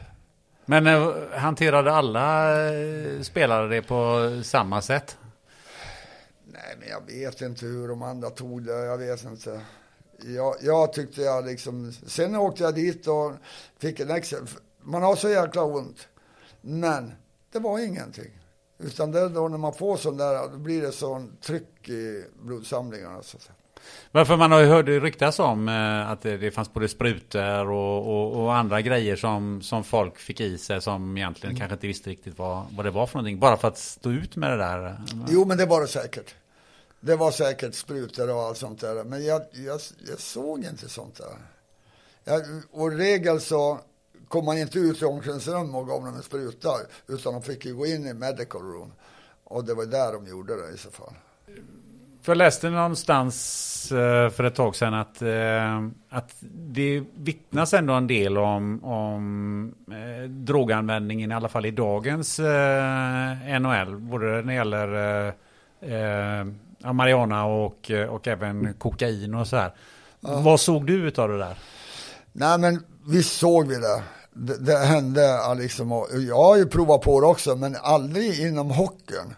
Men eh, hanterade alla eh, spelare det på samma sätt? Nej, men jag vet inte hur de andra tog det. Jag vet inte. jag, jag tyckte jag liksom, sen åkte jag dit och fick en extra, man har så jäkla ont. Men det var ingenting. Utan det är då när man får sån där, då blir det sån tryck i blodsamlingarna. Så att säga. Varför man har ju hört ryktas om eh, att det, det fanns både sprutor och, och, och, andra grejer som, som folk fick i sig som egentligen mm. kanske inte visste riktigt vad, vad det var för någonting. Bara för att stå ut med det där. Jo, men det var det säkert. Det var säkert sprutor och allt sånt där. Men jag, jag, jag såg inte sånt där. Jag, och regel så kom man inte ut i omklädningsrum och gav dem en spruta. Utan de fick ju gå in i medical room. Och det var där de gjorde det i så fall. För jag läste någonstans eh, för ett tag sedan att, eh, att det vittnas ändå en del om, om eh, droganvändningen, i alla fall i dagens NHL. Både när det gäller eh, marijuana och, och även kokain och så här. Ja. Vad såg du utav det där? Nej men visst såg vi det. Det, det hände liksom, jag har ju provat på det också, men aldrig inom hockeyn.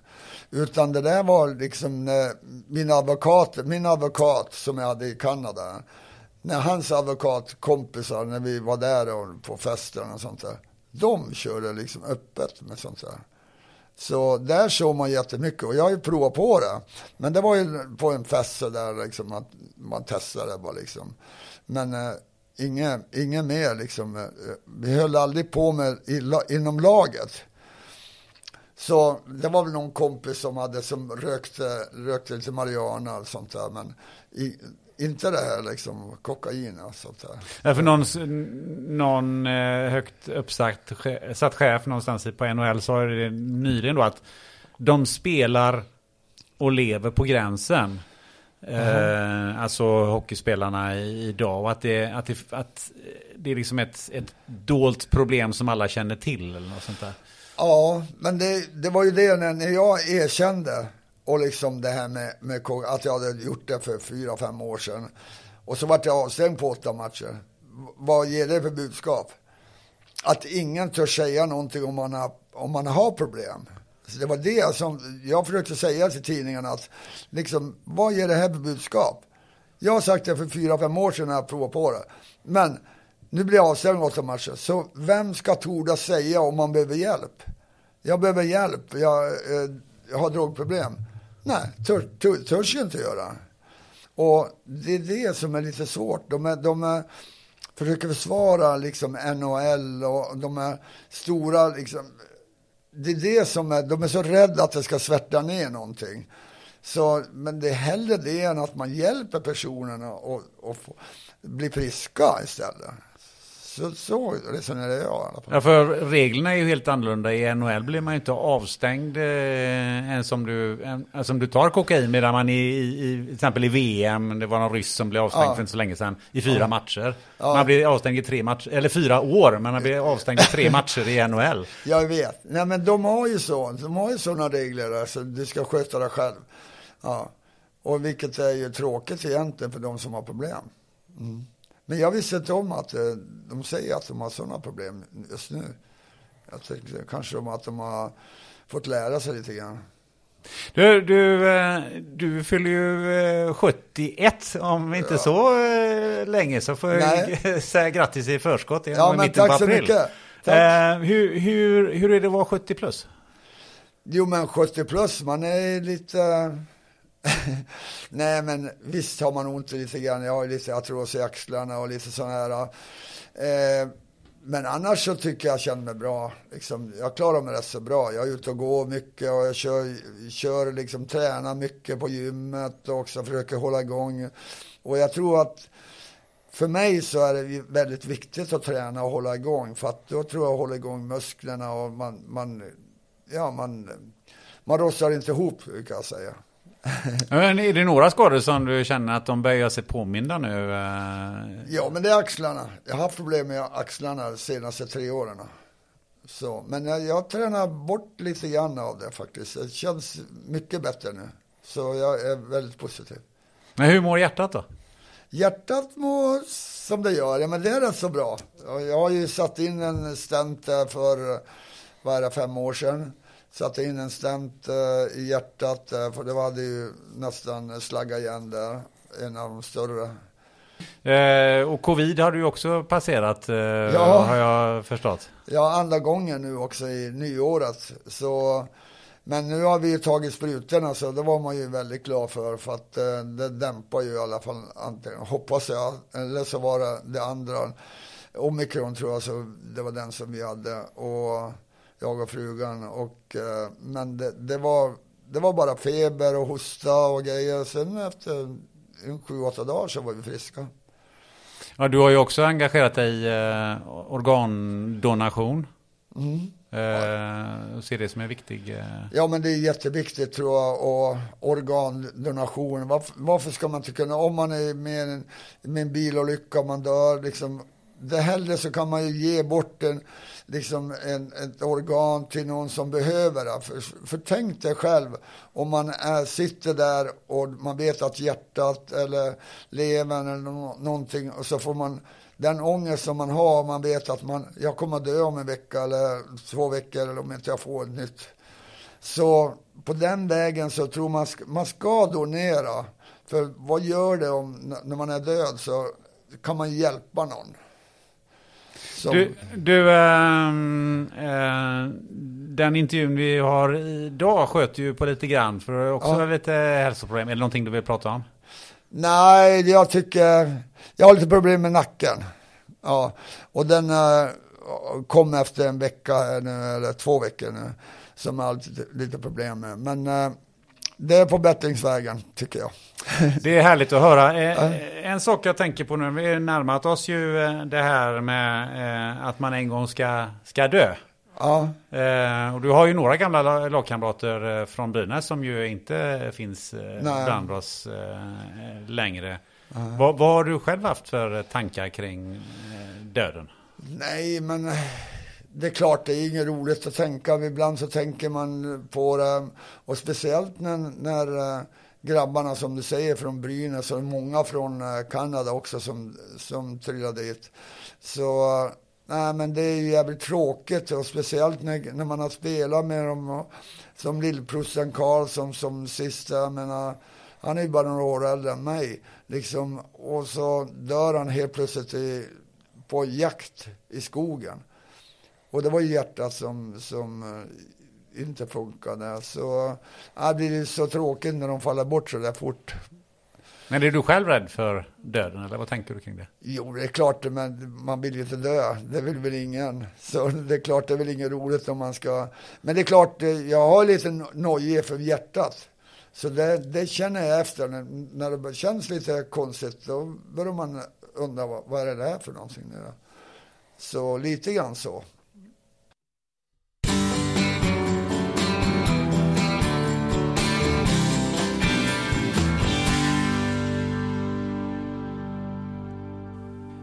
Utan det där var liksom när min advokat, min advokat som jag hade i Kanada, när hans advokatkompisar, när vi var där och på fester och sånt där, de körde liksom öppet med sånt där. Så där såg man jättemycket och jag har ju provat på det. Men det var ju på en fest så där liksom att man testade bara liksom. Men eh, inget, inget mer liksom. Eh, eh, vi höll aldrig på med inom laget. Så det var väl någon kompis som hade som rökte, rökte lite marijuana och sånt där. Men i, inte det här liksom kokain och sånt där. Ja, för någon, någon eh, högt uppsatt satt chef någonstans på NHL sa det nyligen då att de spelar och lever på gränsen. Eh, alltså hockeyspelarna idag. Och att det, att det, att det är liksom ett, ett dolt problem som alla känner till. Eller något sånt där. Ja, men det, det var ju det när jag erkände och liksom det här med, med att jag hade gjort det för fyra, fem år sedan. Och så vart jag avstängd på åtta matcher. Vad ger det för budskap? Att ingen törs säga någonting om man har, om man har problem. Så det var det som jag försökte säga till tidningarna att liksom, vad ger det här för budskap? Jag har sagt det för fyra, fem år sedan när jag provade på det. Men nu blir jag avstängd åtta matcher. Så vem ska torda säga om man behöver hjälp? Jag behöver hjälp, jag, eh, jag har drogproblem. Nej, tör, tör, törs jag inte göra. Och det är det som är lite svårt. De, är, de är, försöker försvara liksom NHL och de är stora liksom. Det är det som är, de är så rädda att det ska svärta ner någonting. Så, men det är hellre det än att man hjälper personerna att bli friska istället. Så, så resonerar jag. Ja, för reglerna är ju helt annorlunda. I NHL blir man ju inte avstängd eh, än som du, en, som du tar kokain medan man i, i, i, till exempel i VM, det var någon ryss som blev avstängd ja. för inte så länge sedan, i fyra ja. matcher. Ja. Man blir avstängd i tre matcher, eller fyra år, men man blir avstängd i tre matcher i NHL. Jag vet. Nej men de har ju så, de har ju sådana regler, alltså du ska sköta dig själv. Ja. Och vilket är ju tråkigt egentligen för de som har problem. Mm. Men jag visste inte om att eh, de säger att de har sådana problem just nu. Jag tänkte kanske om att de har fått lära sig lite grann. Du, du, eh, du fyller ju 71 eh, om inte ja. så länge så får jag säga grattis i förskott. Ja, men tack så mycket. Tack. hur, hur, hur är det att vara 70 plus? Jo, men 70 plus, man är lite Nej, men visst har man ont lite grann. Jag har lite artros i axlarna och lite sådana här. Eh, men annars så tycker jag jag känner mig bra. Liksom, jag klarar mig rätt så bra. Jag är ute och går mycket och jag kör, kör liksom, tränar mycket på gymmet och också försöker hålla igång. Och jag tror att för mig så är det väldigt viktigt att träna och hålla igång. För att då tror jag håller igång musklerna och man, man, ja, man, man rostar inte ihop, brukar jag säga. Men är det några skador som du känner att de börjar sig påminna nu? Ja, men det är axlarna. Jag har haft problem med axlarna de senaste tre åren. Så, men jag, jag tränar bort lite grann av det faktiskt. Det känns mycket bättre nu. Så jag är väldigt positiv. Men hur mår hjärtat då? Hjärtat mår som det gör, ja, men det är rätt så bra. Jag har ju satt in en stent för, vad fem år sedan satte in en stent uh, i hjärtat, uh, för det hade ju nästan slaggat igen där, en av de större. Eh, och covid har du också passerat, eh, Ja. har jag förstått. Ja, andra gången nu också i nyåret. Så, men nu har vi ju tagit sprutorna så det var man ju väldigt glad för. För att eh, det dämpar ju i alla fall, antingen, hoppas jag. Eller så var det det andra. Omikron tror jag, så det var den som vi hade. Och jag och frugan. Och, eh, men det, det, var, det var bara feber och hosta och grejer. Sen efter en sju, åtta dagar så var vi friska. Ja, du har ju också engagerat dig i eh, organdonation. Mm. Eh, och ser det som en viktig... Eh, Ja, men det är jätteviktigt tror jag. Och organdonation. Varför, varför ska man inte kunna, om man är med en, med en bilolycka och man dör, liksom, det hellre så kan man ju ge bort en, liksom en, ett organ till någon som behöver det. För, för tänk dig själv om man är, sitter där och man vet att hjärtat eller levern eller no, någonting och så får man den ångest som man har, man vet att man, jag kommer att dö om en vecka eller två veckor eller om inte jag får ett nytt. Så på den vägen så tror man, man ska donera. För vad gör det om, när man är död så kan man hjälpa någon. Som, Du, du ehm, eh, den intervjun vi har idag sköter ju på lite grann för också Ja. lite hälsoproblem. Är det någonting du vill prata om? Nej, jag tycker, jag har lite problem med nacken. Ja, och den eh, kom efter en vecka nu, eller två veckor nu, som jag har lite, lite problem med. Men eh, det är på bättringsvägen, tycker jag. Det är härligt att höra. Eh, En sak jag tänker på nu, vi har närmat oss ju eh, det här med eh, att man en gång ska, ska dö. Ja, Eh, och du har ju några gamla la- lagkamrater eh, från Brynäs som ju inte finns eh, Nej. bland oss eh, längre. Vad, vad har du själv haft för eh, tankar kring eh, döden? nej, men eh, det är klart, det är inget roligt att tänka. Ibland så tänker man på det, och speciellt när, när eh, grabbarna, som du säger, från Brynäs och många från eh, Kanada också som, som trillade dit. Så, nej men det är ju jävligt tråkigt och speciellt när, när man har spelat med dem och, som lillprosten Karlsson som sista, jag menar, han är ju bara några år äldre än mig. Liksom, och så dör han helt plötsligt i, på jakt i skogen. Och det var ju hjärtat som, som eh, inte funkade. Så ja, det ju så tråkigt när de faller bort så där fort. Men är du själv rädd för döden eller vad tänker du kring det? Jo, det är klart, men man vill ju inte dö. Det vill väl ingen. Så det är klart, det är väl inget roligt om man ska... Men det är klart, eh, jag har lite nojig för hjärtat. Så det, det känner jag efter. När, det känns lite konstigt, då börjar man undra vad, vad är det här för någonting nu? Så lite grann så.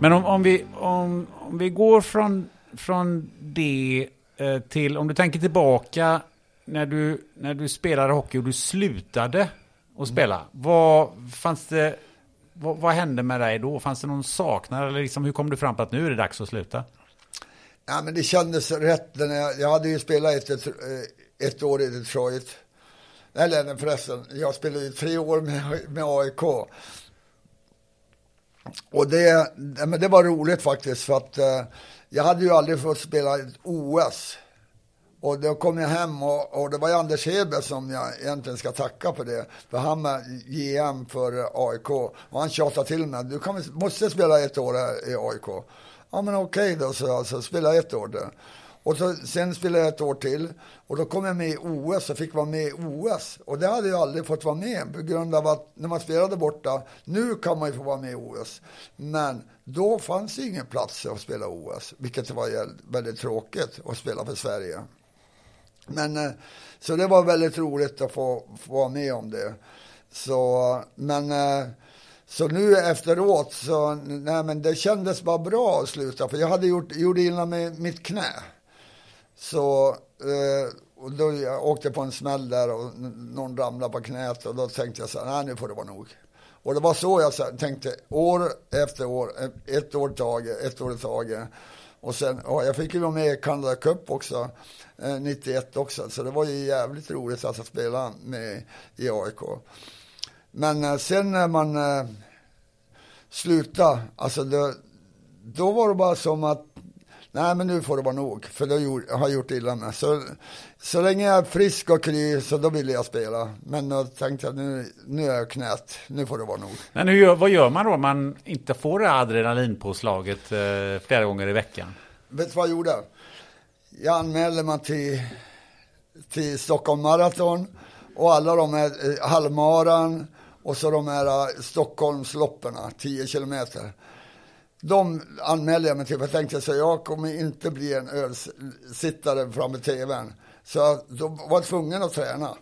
Men om, om, vi, om, om vi går från, från det eh, till, om du tänker tillbaka när du, när du spelade hockey och du slutade att spela. Vad fanns det, vad, vad hände med dig då? Fanns det någon saknad eller liksom, hur kom du fram på att nu är det dags att sluta? Ja, men det kändes rätt. När jag, jag hade ju spelat ett, ett, ett år i Detroit. Eller förresten, jag spelade ju tre år med, med AIK. Och det, men det var roligt faktiskt för att eh, jag hade ju aldrig fått spela ett OS. Och då kom jag hem och, och det var ju Anders Hedberg som jag egentligen ska tacka för det. För han var GM för AIK. Och han tjatade till mig, du kan, måste spela ett år i AIK. Ja men okej då, så alltså, spela ett år där. Och så, sen spelade jag ett år till och då kom jag med i OS och fick vara med i OS. Och det hade jag aldrig fått vara med på grund av att när man spelade borta, nu kan man ju få vara med i OS. Men då fanns det ingen plats att spela OS, vilket var väldigt tråkigt att spela för Sverige. Men, eh, så det var väldigt roligt att få, få vara med om det. Så, men, eh, så nu efteråt så, nej men det kändes bara bra att sluta, för jag hade gjort, gjorde illa med mitt knä. Så, eh, och då jag åkte på en smäll där och någon ramlade på knät och då tänkte jag så här, nej nu får det vara nog. Och det var så jag tänkte, år efter år, eh, ett år taget, ett år i taget. Och sen, ja, jag fick ju vara med i Canada Cup också, eh, 91 också, så det var ju jävligt roligt att spela med i AIK. Men eh, sen när man eh, slutade, alltså det, då var det bara som att nej men nu får det vara nog, för det har jag gjort illa med. Så, så länge jag är frisk och kry så då ville jag spela. Men då tänkte jag nu, nu är jag knät, nu får det vara nog. Men hur vad gör man då om man inte får det adrenalinpåslaget eh, flera gånger i veckan? Vet du vad jag gjorde? Jag anmälde mig till, till Stockholm Marathon och alla de här eh, halvmaran och så de här eh, Stockholmsloppen, 10 kilometer de anmälde jag mig till, för jag tänkte så jag kommer inte bli en ölsittare framför tvn. Så då var jag tvungen att träna.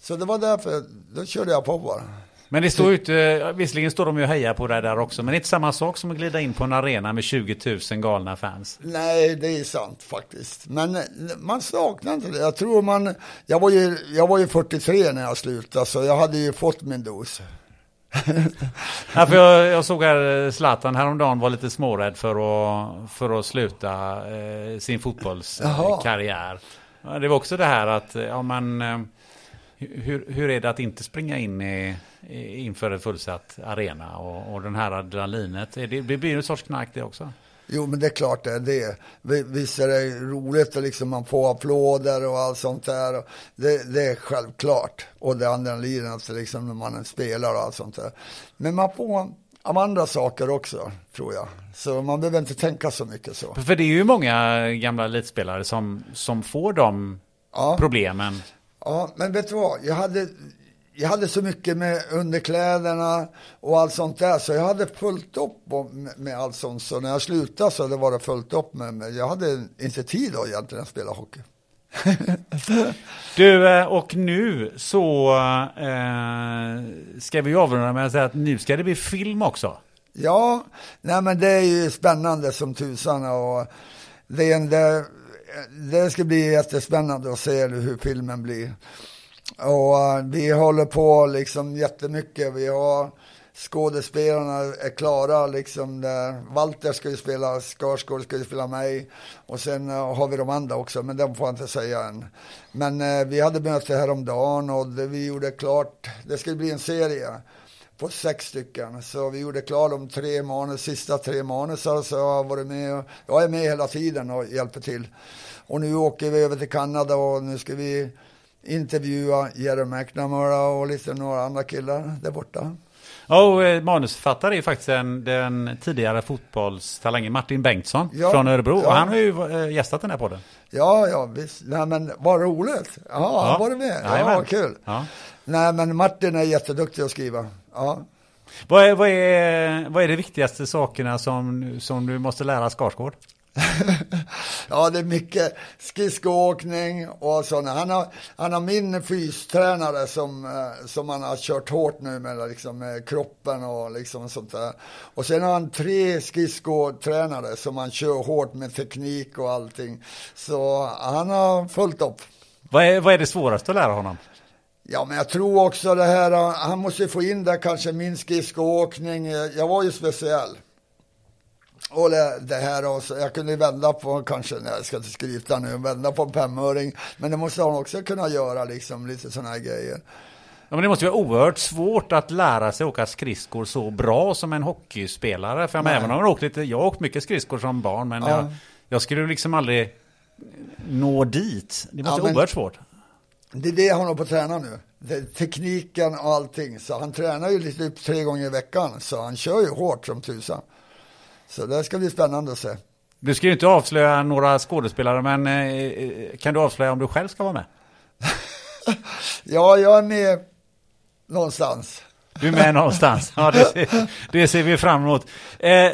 Så det var därför, då körde jag på bara. Men det står ute, visserligen står de ju och hejar på det där också, men det är inte samma sak som att glida in på en arena med 20 000 galna fans. Nej, det är sant faktiskt. Men man saknar inte det. Jag tror man, jag var ju, jag var ju 43 när jag slutade, så jag hade ju fått min dos ja, för jag, jag, såg här eh, Zlatan häromdagen var lite smårädd för att, för att sluta eh, sin fotbollskarriär. Eh, det var också det här att, ja men, eh, hur, hur är det att inte springa in i, inför en fullsatt arena och, och den här adrenalinet? Det, det blir en sorts knark det också. Jo, men det är klart det är det. Visst är det roligt och liksom man får applåder och allt sånt där. Det, det är självklart. Och det andra livet, liksom när man spelar och allt sånt där. Men man får av andra saker också, tror jag. Så man behöver inte tänka så mycket så. För det är ju många gamla elitspelare som, som får de ja. problemen. Ja, men vet du vad? Jag hade, jag hade så mycket med underkläderna och allt sånt där, så jag hade fullt upp med allt sånt. Så när jag slutade så det var det fullt upp med, med jag hade inte tid då egentligen att spela hockey. du, eh, och nu så eh, ska vi avrunda med att säga att nu ska det bli film också. Ja, nej men det är ju spännande som tusan och det, det, det ska bli jättespännande att se hur filmen blir. Och eh, vi håller på liksom jättemycket. Vi har skådespelarna är klara liksom. Där. Walter ska ju spela Skarsgård, ska ju spela mig. Och sen eh, har vi de andra också, men de får jag inte säga än. Men eh, vi hade möte häromdagen och det, vi gjorde klart, det ska bli en serie på sex stycken. Så vi gjorde klart de tre manus, sista tre manusar, så jag har varit med. Jag är med hela tiden och hjälper till. Och nu åker vi över till Kanada och nu ska vi intervjua Jerry McNamara och lite några andra killar där borta. Och eh, manusförfattare är faktiskt en, den tidigare fotbollstalangen Martin Bengtsson ja, från Örebro. Ja. Och han har ju eh, gästat den här podden. Ja, ja, visst. Nej, men vad roligt. Ja, ja. han var det med. Ja, ja kul. Ja. Nej, men Martin är jätteduktig att skriva. Ja. Vad är, vad är, vad är de viktigaste sakerna som, som du måste lära Skarsgård? ja, det är mycket skridskoåkning och sådana. Han har, han har min fystränare som, eh, som han har kört hårt nu med, liksom, med kroppen och liksom sånt där. Och sen har han tre skridskotränare som han kör hårt med teknik och allting. Så han har fullt upp. Vad är, vad är det svåraste att lära honom? Ja, men jag tror också det här, han måste få in där kanske min skridskoåkning. Jag var ju speciell. Och det, här och så, jag kunde vända på, kanske, nej jag ska inte skryta nu, vända på en femöring. Men det måste han också kunna göra, liksom lite sådana här grejer. Ja, men det måste ju vara oerhört svårt att lära sig åka skridskor så bra som en hockeyspelare. För jag även om jag åkt lite, jag har åkt mycket skridskor som barn, men ja. jag, jag skulle liksom aldrig nå dit? Det måste Ja, vara oerhört svårt. Det är det han håller på att träna nu. Det tekniken och allting. Så han tränar ju lite tre gånger i veckan. Så han kör ju hårt som tusan. Så det ska bli spännande att se. Du ska ju inte avslöja några skådespelare, men eh, kan du avslöja om du själv ska vara med? Ja, jag är med någonstans. Du är med någonstans. Ja, det, ser, det ser vi fram emot. Eh,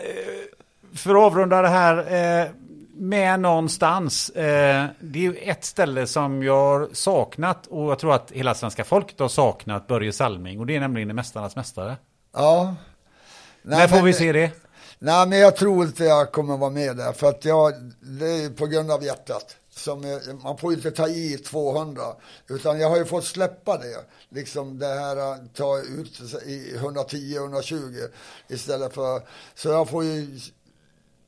för att avrunda det här eh, med någonstans. Eh, det är ju ett ställe som jag har saknat och jag tror att hela svenska folket har saknat Börje Salming och det är nämligen Mästarnas Mästare. Ja. Nej, När får men- vi se det? Nej, men jag tror inte jag kommer vara med där. För att jag, det är på grund av hjärtat. Som, är- man får ju inte ta i 200. Utan jag har ju fått släppa det. Liksom det här att ta ut i 110-120 istället för. Så jag får ju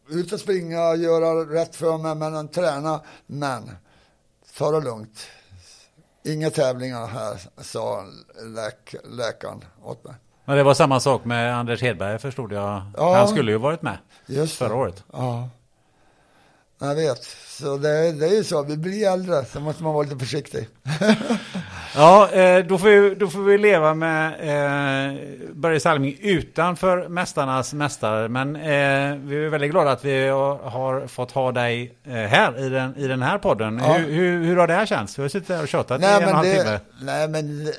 ut och springa, göra rätt för mig, men träna. Men ta det lugnt. Inga tävlingar här, sa läk, läkaren åt mig. Men det var samma sak med Anders Hedberg förstod jag. Ja. Han skulle ju varit med Just det. förra året. Ja. Jag vet. Så det, det är ju så. Vi blir äldre, så måste man vara lite försiktig. Ja, eh, då får, vi, då får vi leva med eh, Börje Salming utanför Mästarnas Mästare. Men eh, vi är väldigt glada att vi har, fått ha dig eh, här i den, i den här podden. Ja. Hur, hur, hur har det här känts? Vi har suttit här och tjatat i en och en halv timme. nej, men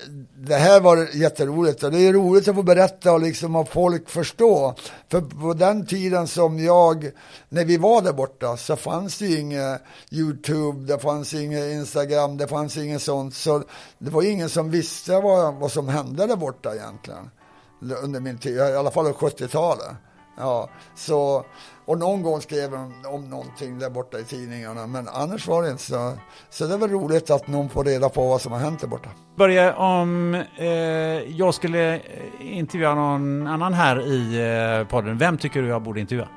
det, här var jätteroligt. Och det är roligt att få berätta och liksom att folk förstå. För på den tiden som jag, när vi var där borta, så fanns det ju inget YouTube, det fanns inget Instagram, det fanns inget sånt. Så det var ingen som visste vad, vad som hände där borta egentligen. Under min tid, i alla fall 70-talet. Ja, så, och någon gång skrev de om någonting där borta i tidningarna, men annars var det inte så. Så det väl roligt att någon får reda på vad som har hänt där borta. Börje, om eh, jag skulle eh, intervjua någon annan här i eh, podden, vem tycker du jag borde intervjua?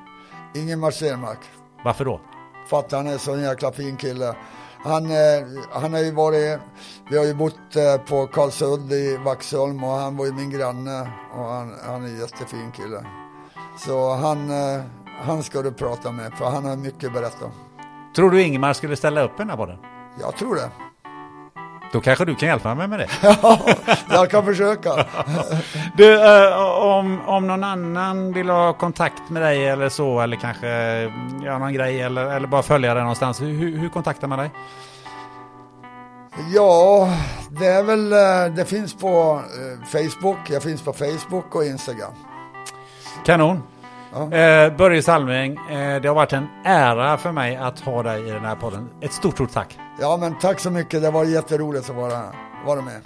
Ingemar Stenmark, Varför då? för att han är så en jäkla fin kille. Han, eh, han har ju varit, vi har ju bott eh, på Karlsund i Vaxholm och han var ju min granne och han, han är en jättefin kille. Så han, han ska du prata med, för han har mycket att berätta om. Tror du Ingemar skulle ställa upp i den här podden? Jag tror det. Då kanske du kan hjälpa mig med det. Ja, jag kan försöka. Du, eh, om, om någon annan vill ha kontakt med dig eller så, eller kanske göra någon grej eller, eller bara följa dig någonstans, hur, hur, hur kontaktar man dig? Ja, det är väl, eh, det finns på eh, Facebook, jag finns på Facebook och Instagram. Kanon! Ja. Eh, Börje Salming, eh, det har varit en ära för mig att ha dig i den här podden. Ett stort, stort tack! Ja, men tack så mycket, det var jätteroligt att vara, vara med.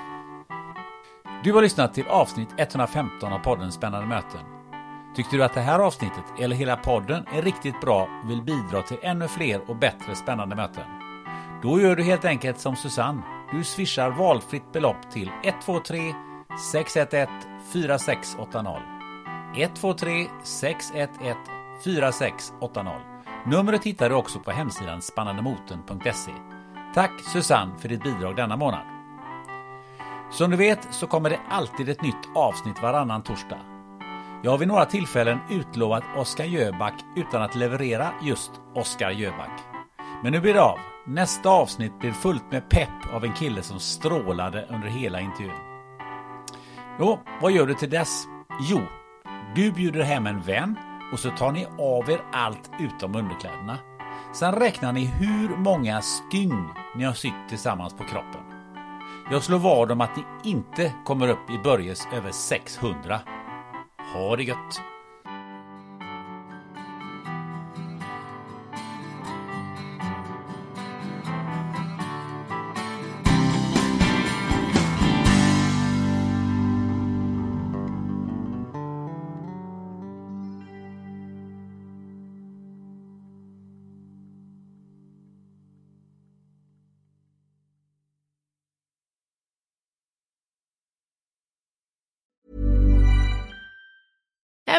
Du har lyssnat till avsnitt 115 av podden Spännande möten. Tyckte du att det här avsnittet, eller hela podden, är riktigt bra och vill bidra till ännu fler och bättre spännande möten? Då gör du helt enkelt som Susanne. Du swishar valfritt belopp till 123 611 4680. 123 611 4680. Numret hittar du också på hemsidan spannandemoten.se. Tack Susanne för ditt bidrag denna månad. Som du vet så kommer det alltid ett nytt avsnitt varannan torsdag. Jag har vid några tillfällen utlovat Oskar Jöback utan att leverera just Oskar Jöback. Men nu blir det av. Nästa avsnitt blir fullt med pepp av en kille som strålade under hela intervjun. Jo, vad gör du till dess? Jo, du bjuder hem en vän och så tar ni av er allt utom underkläderna. Sen räknar ni hur många stygn ni har sytt tillsammans på kroppen. Jag slår vad om att ni inte kommer upp i Börjes över 600. Ha det gött!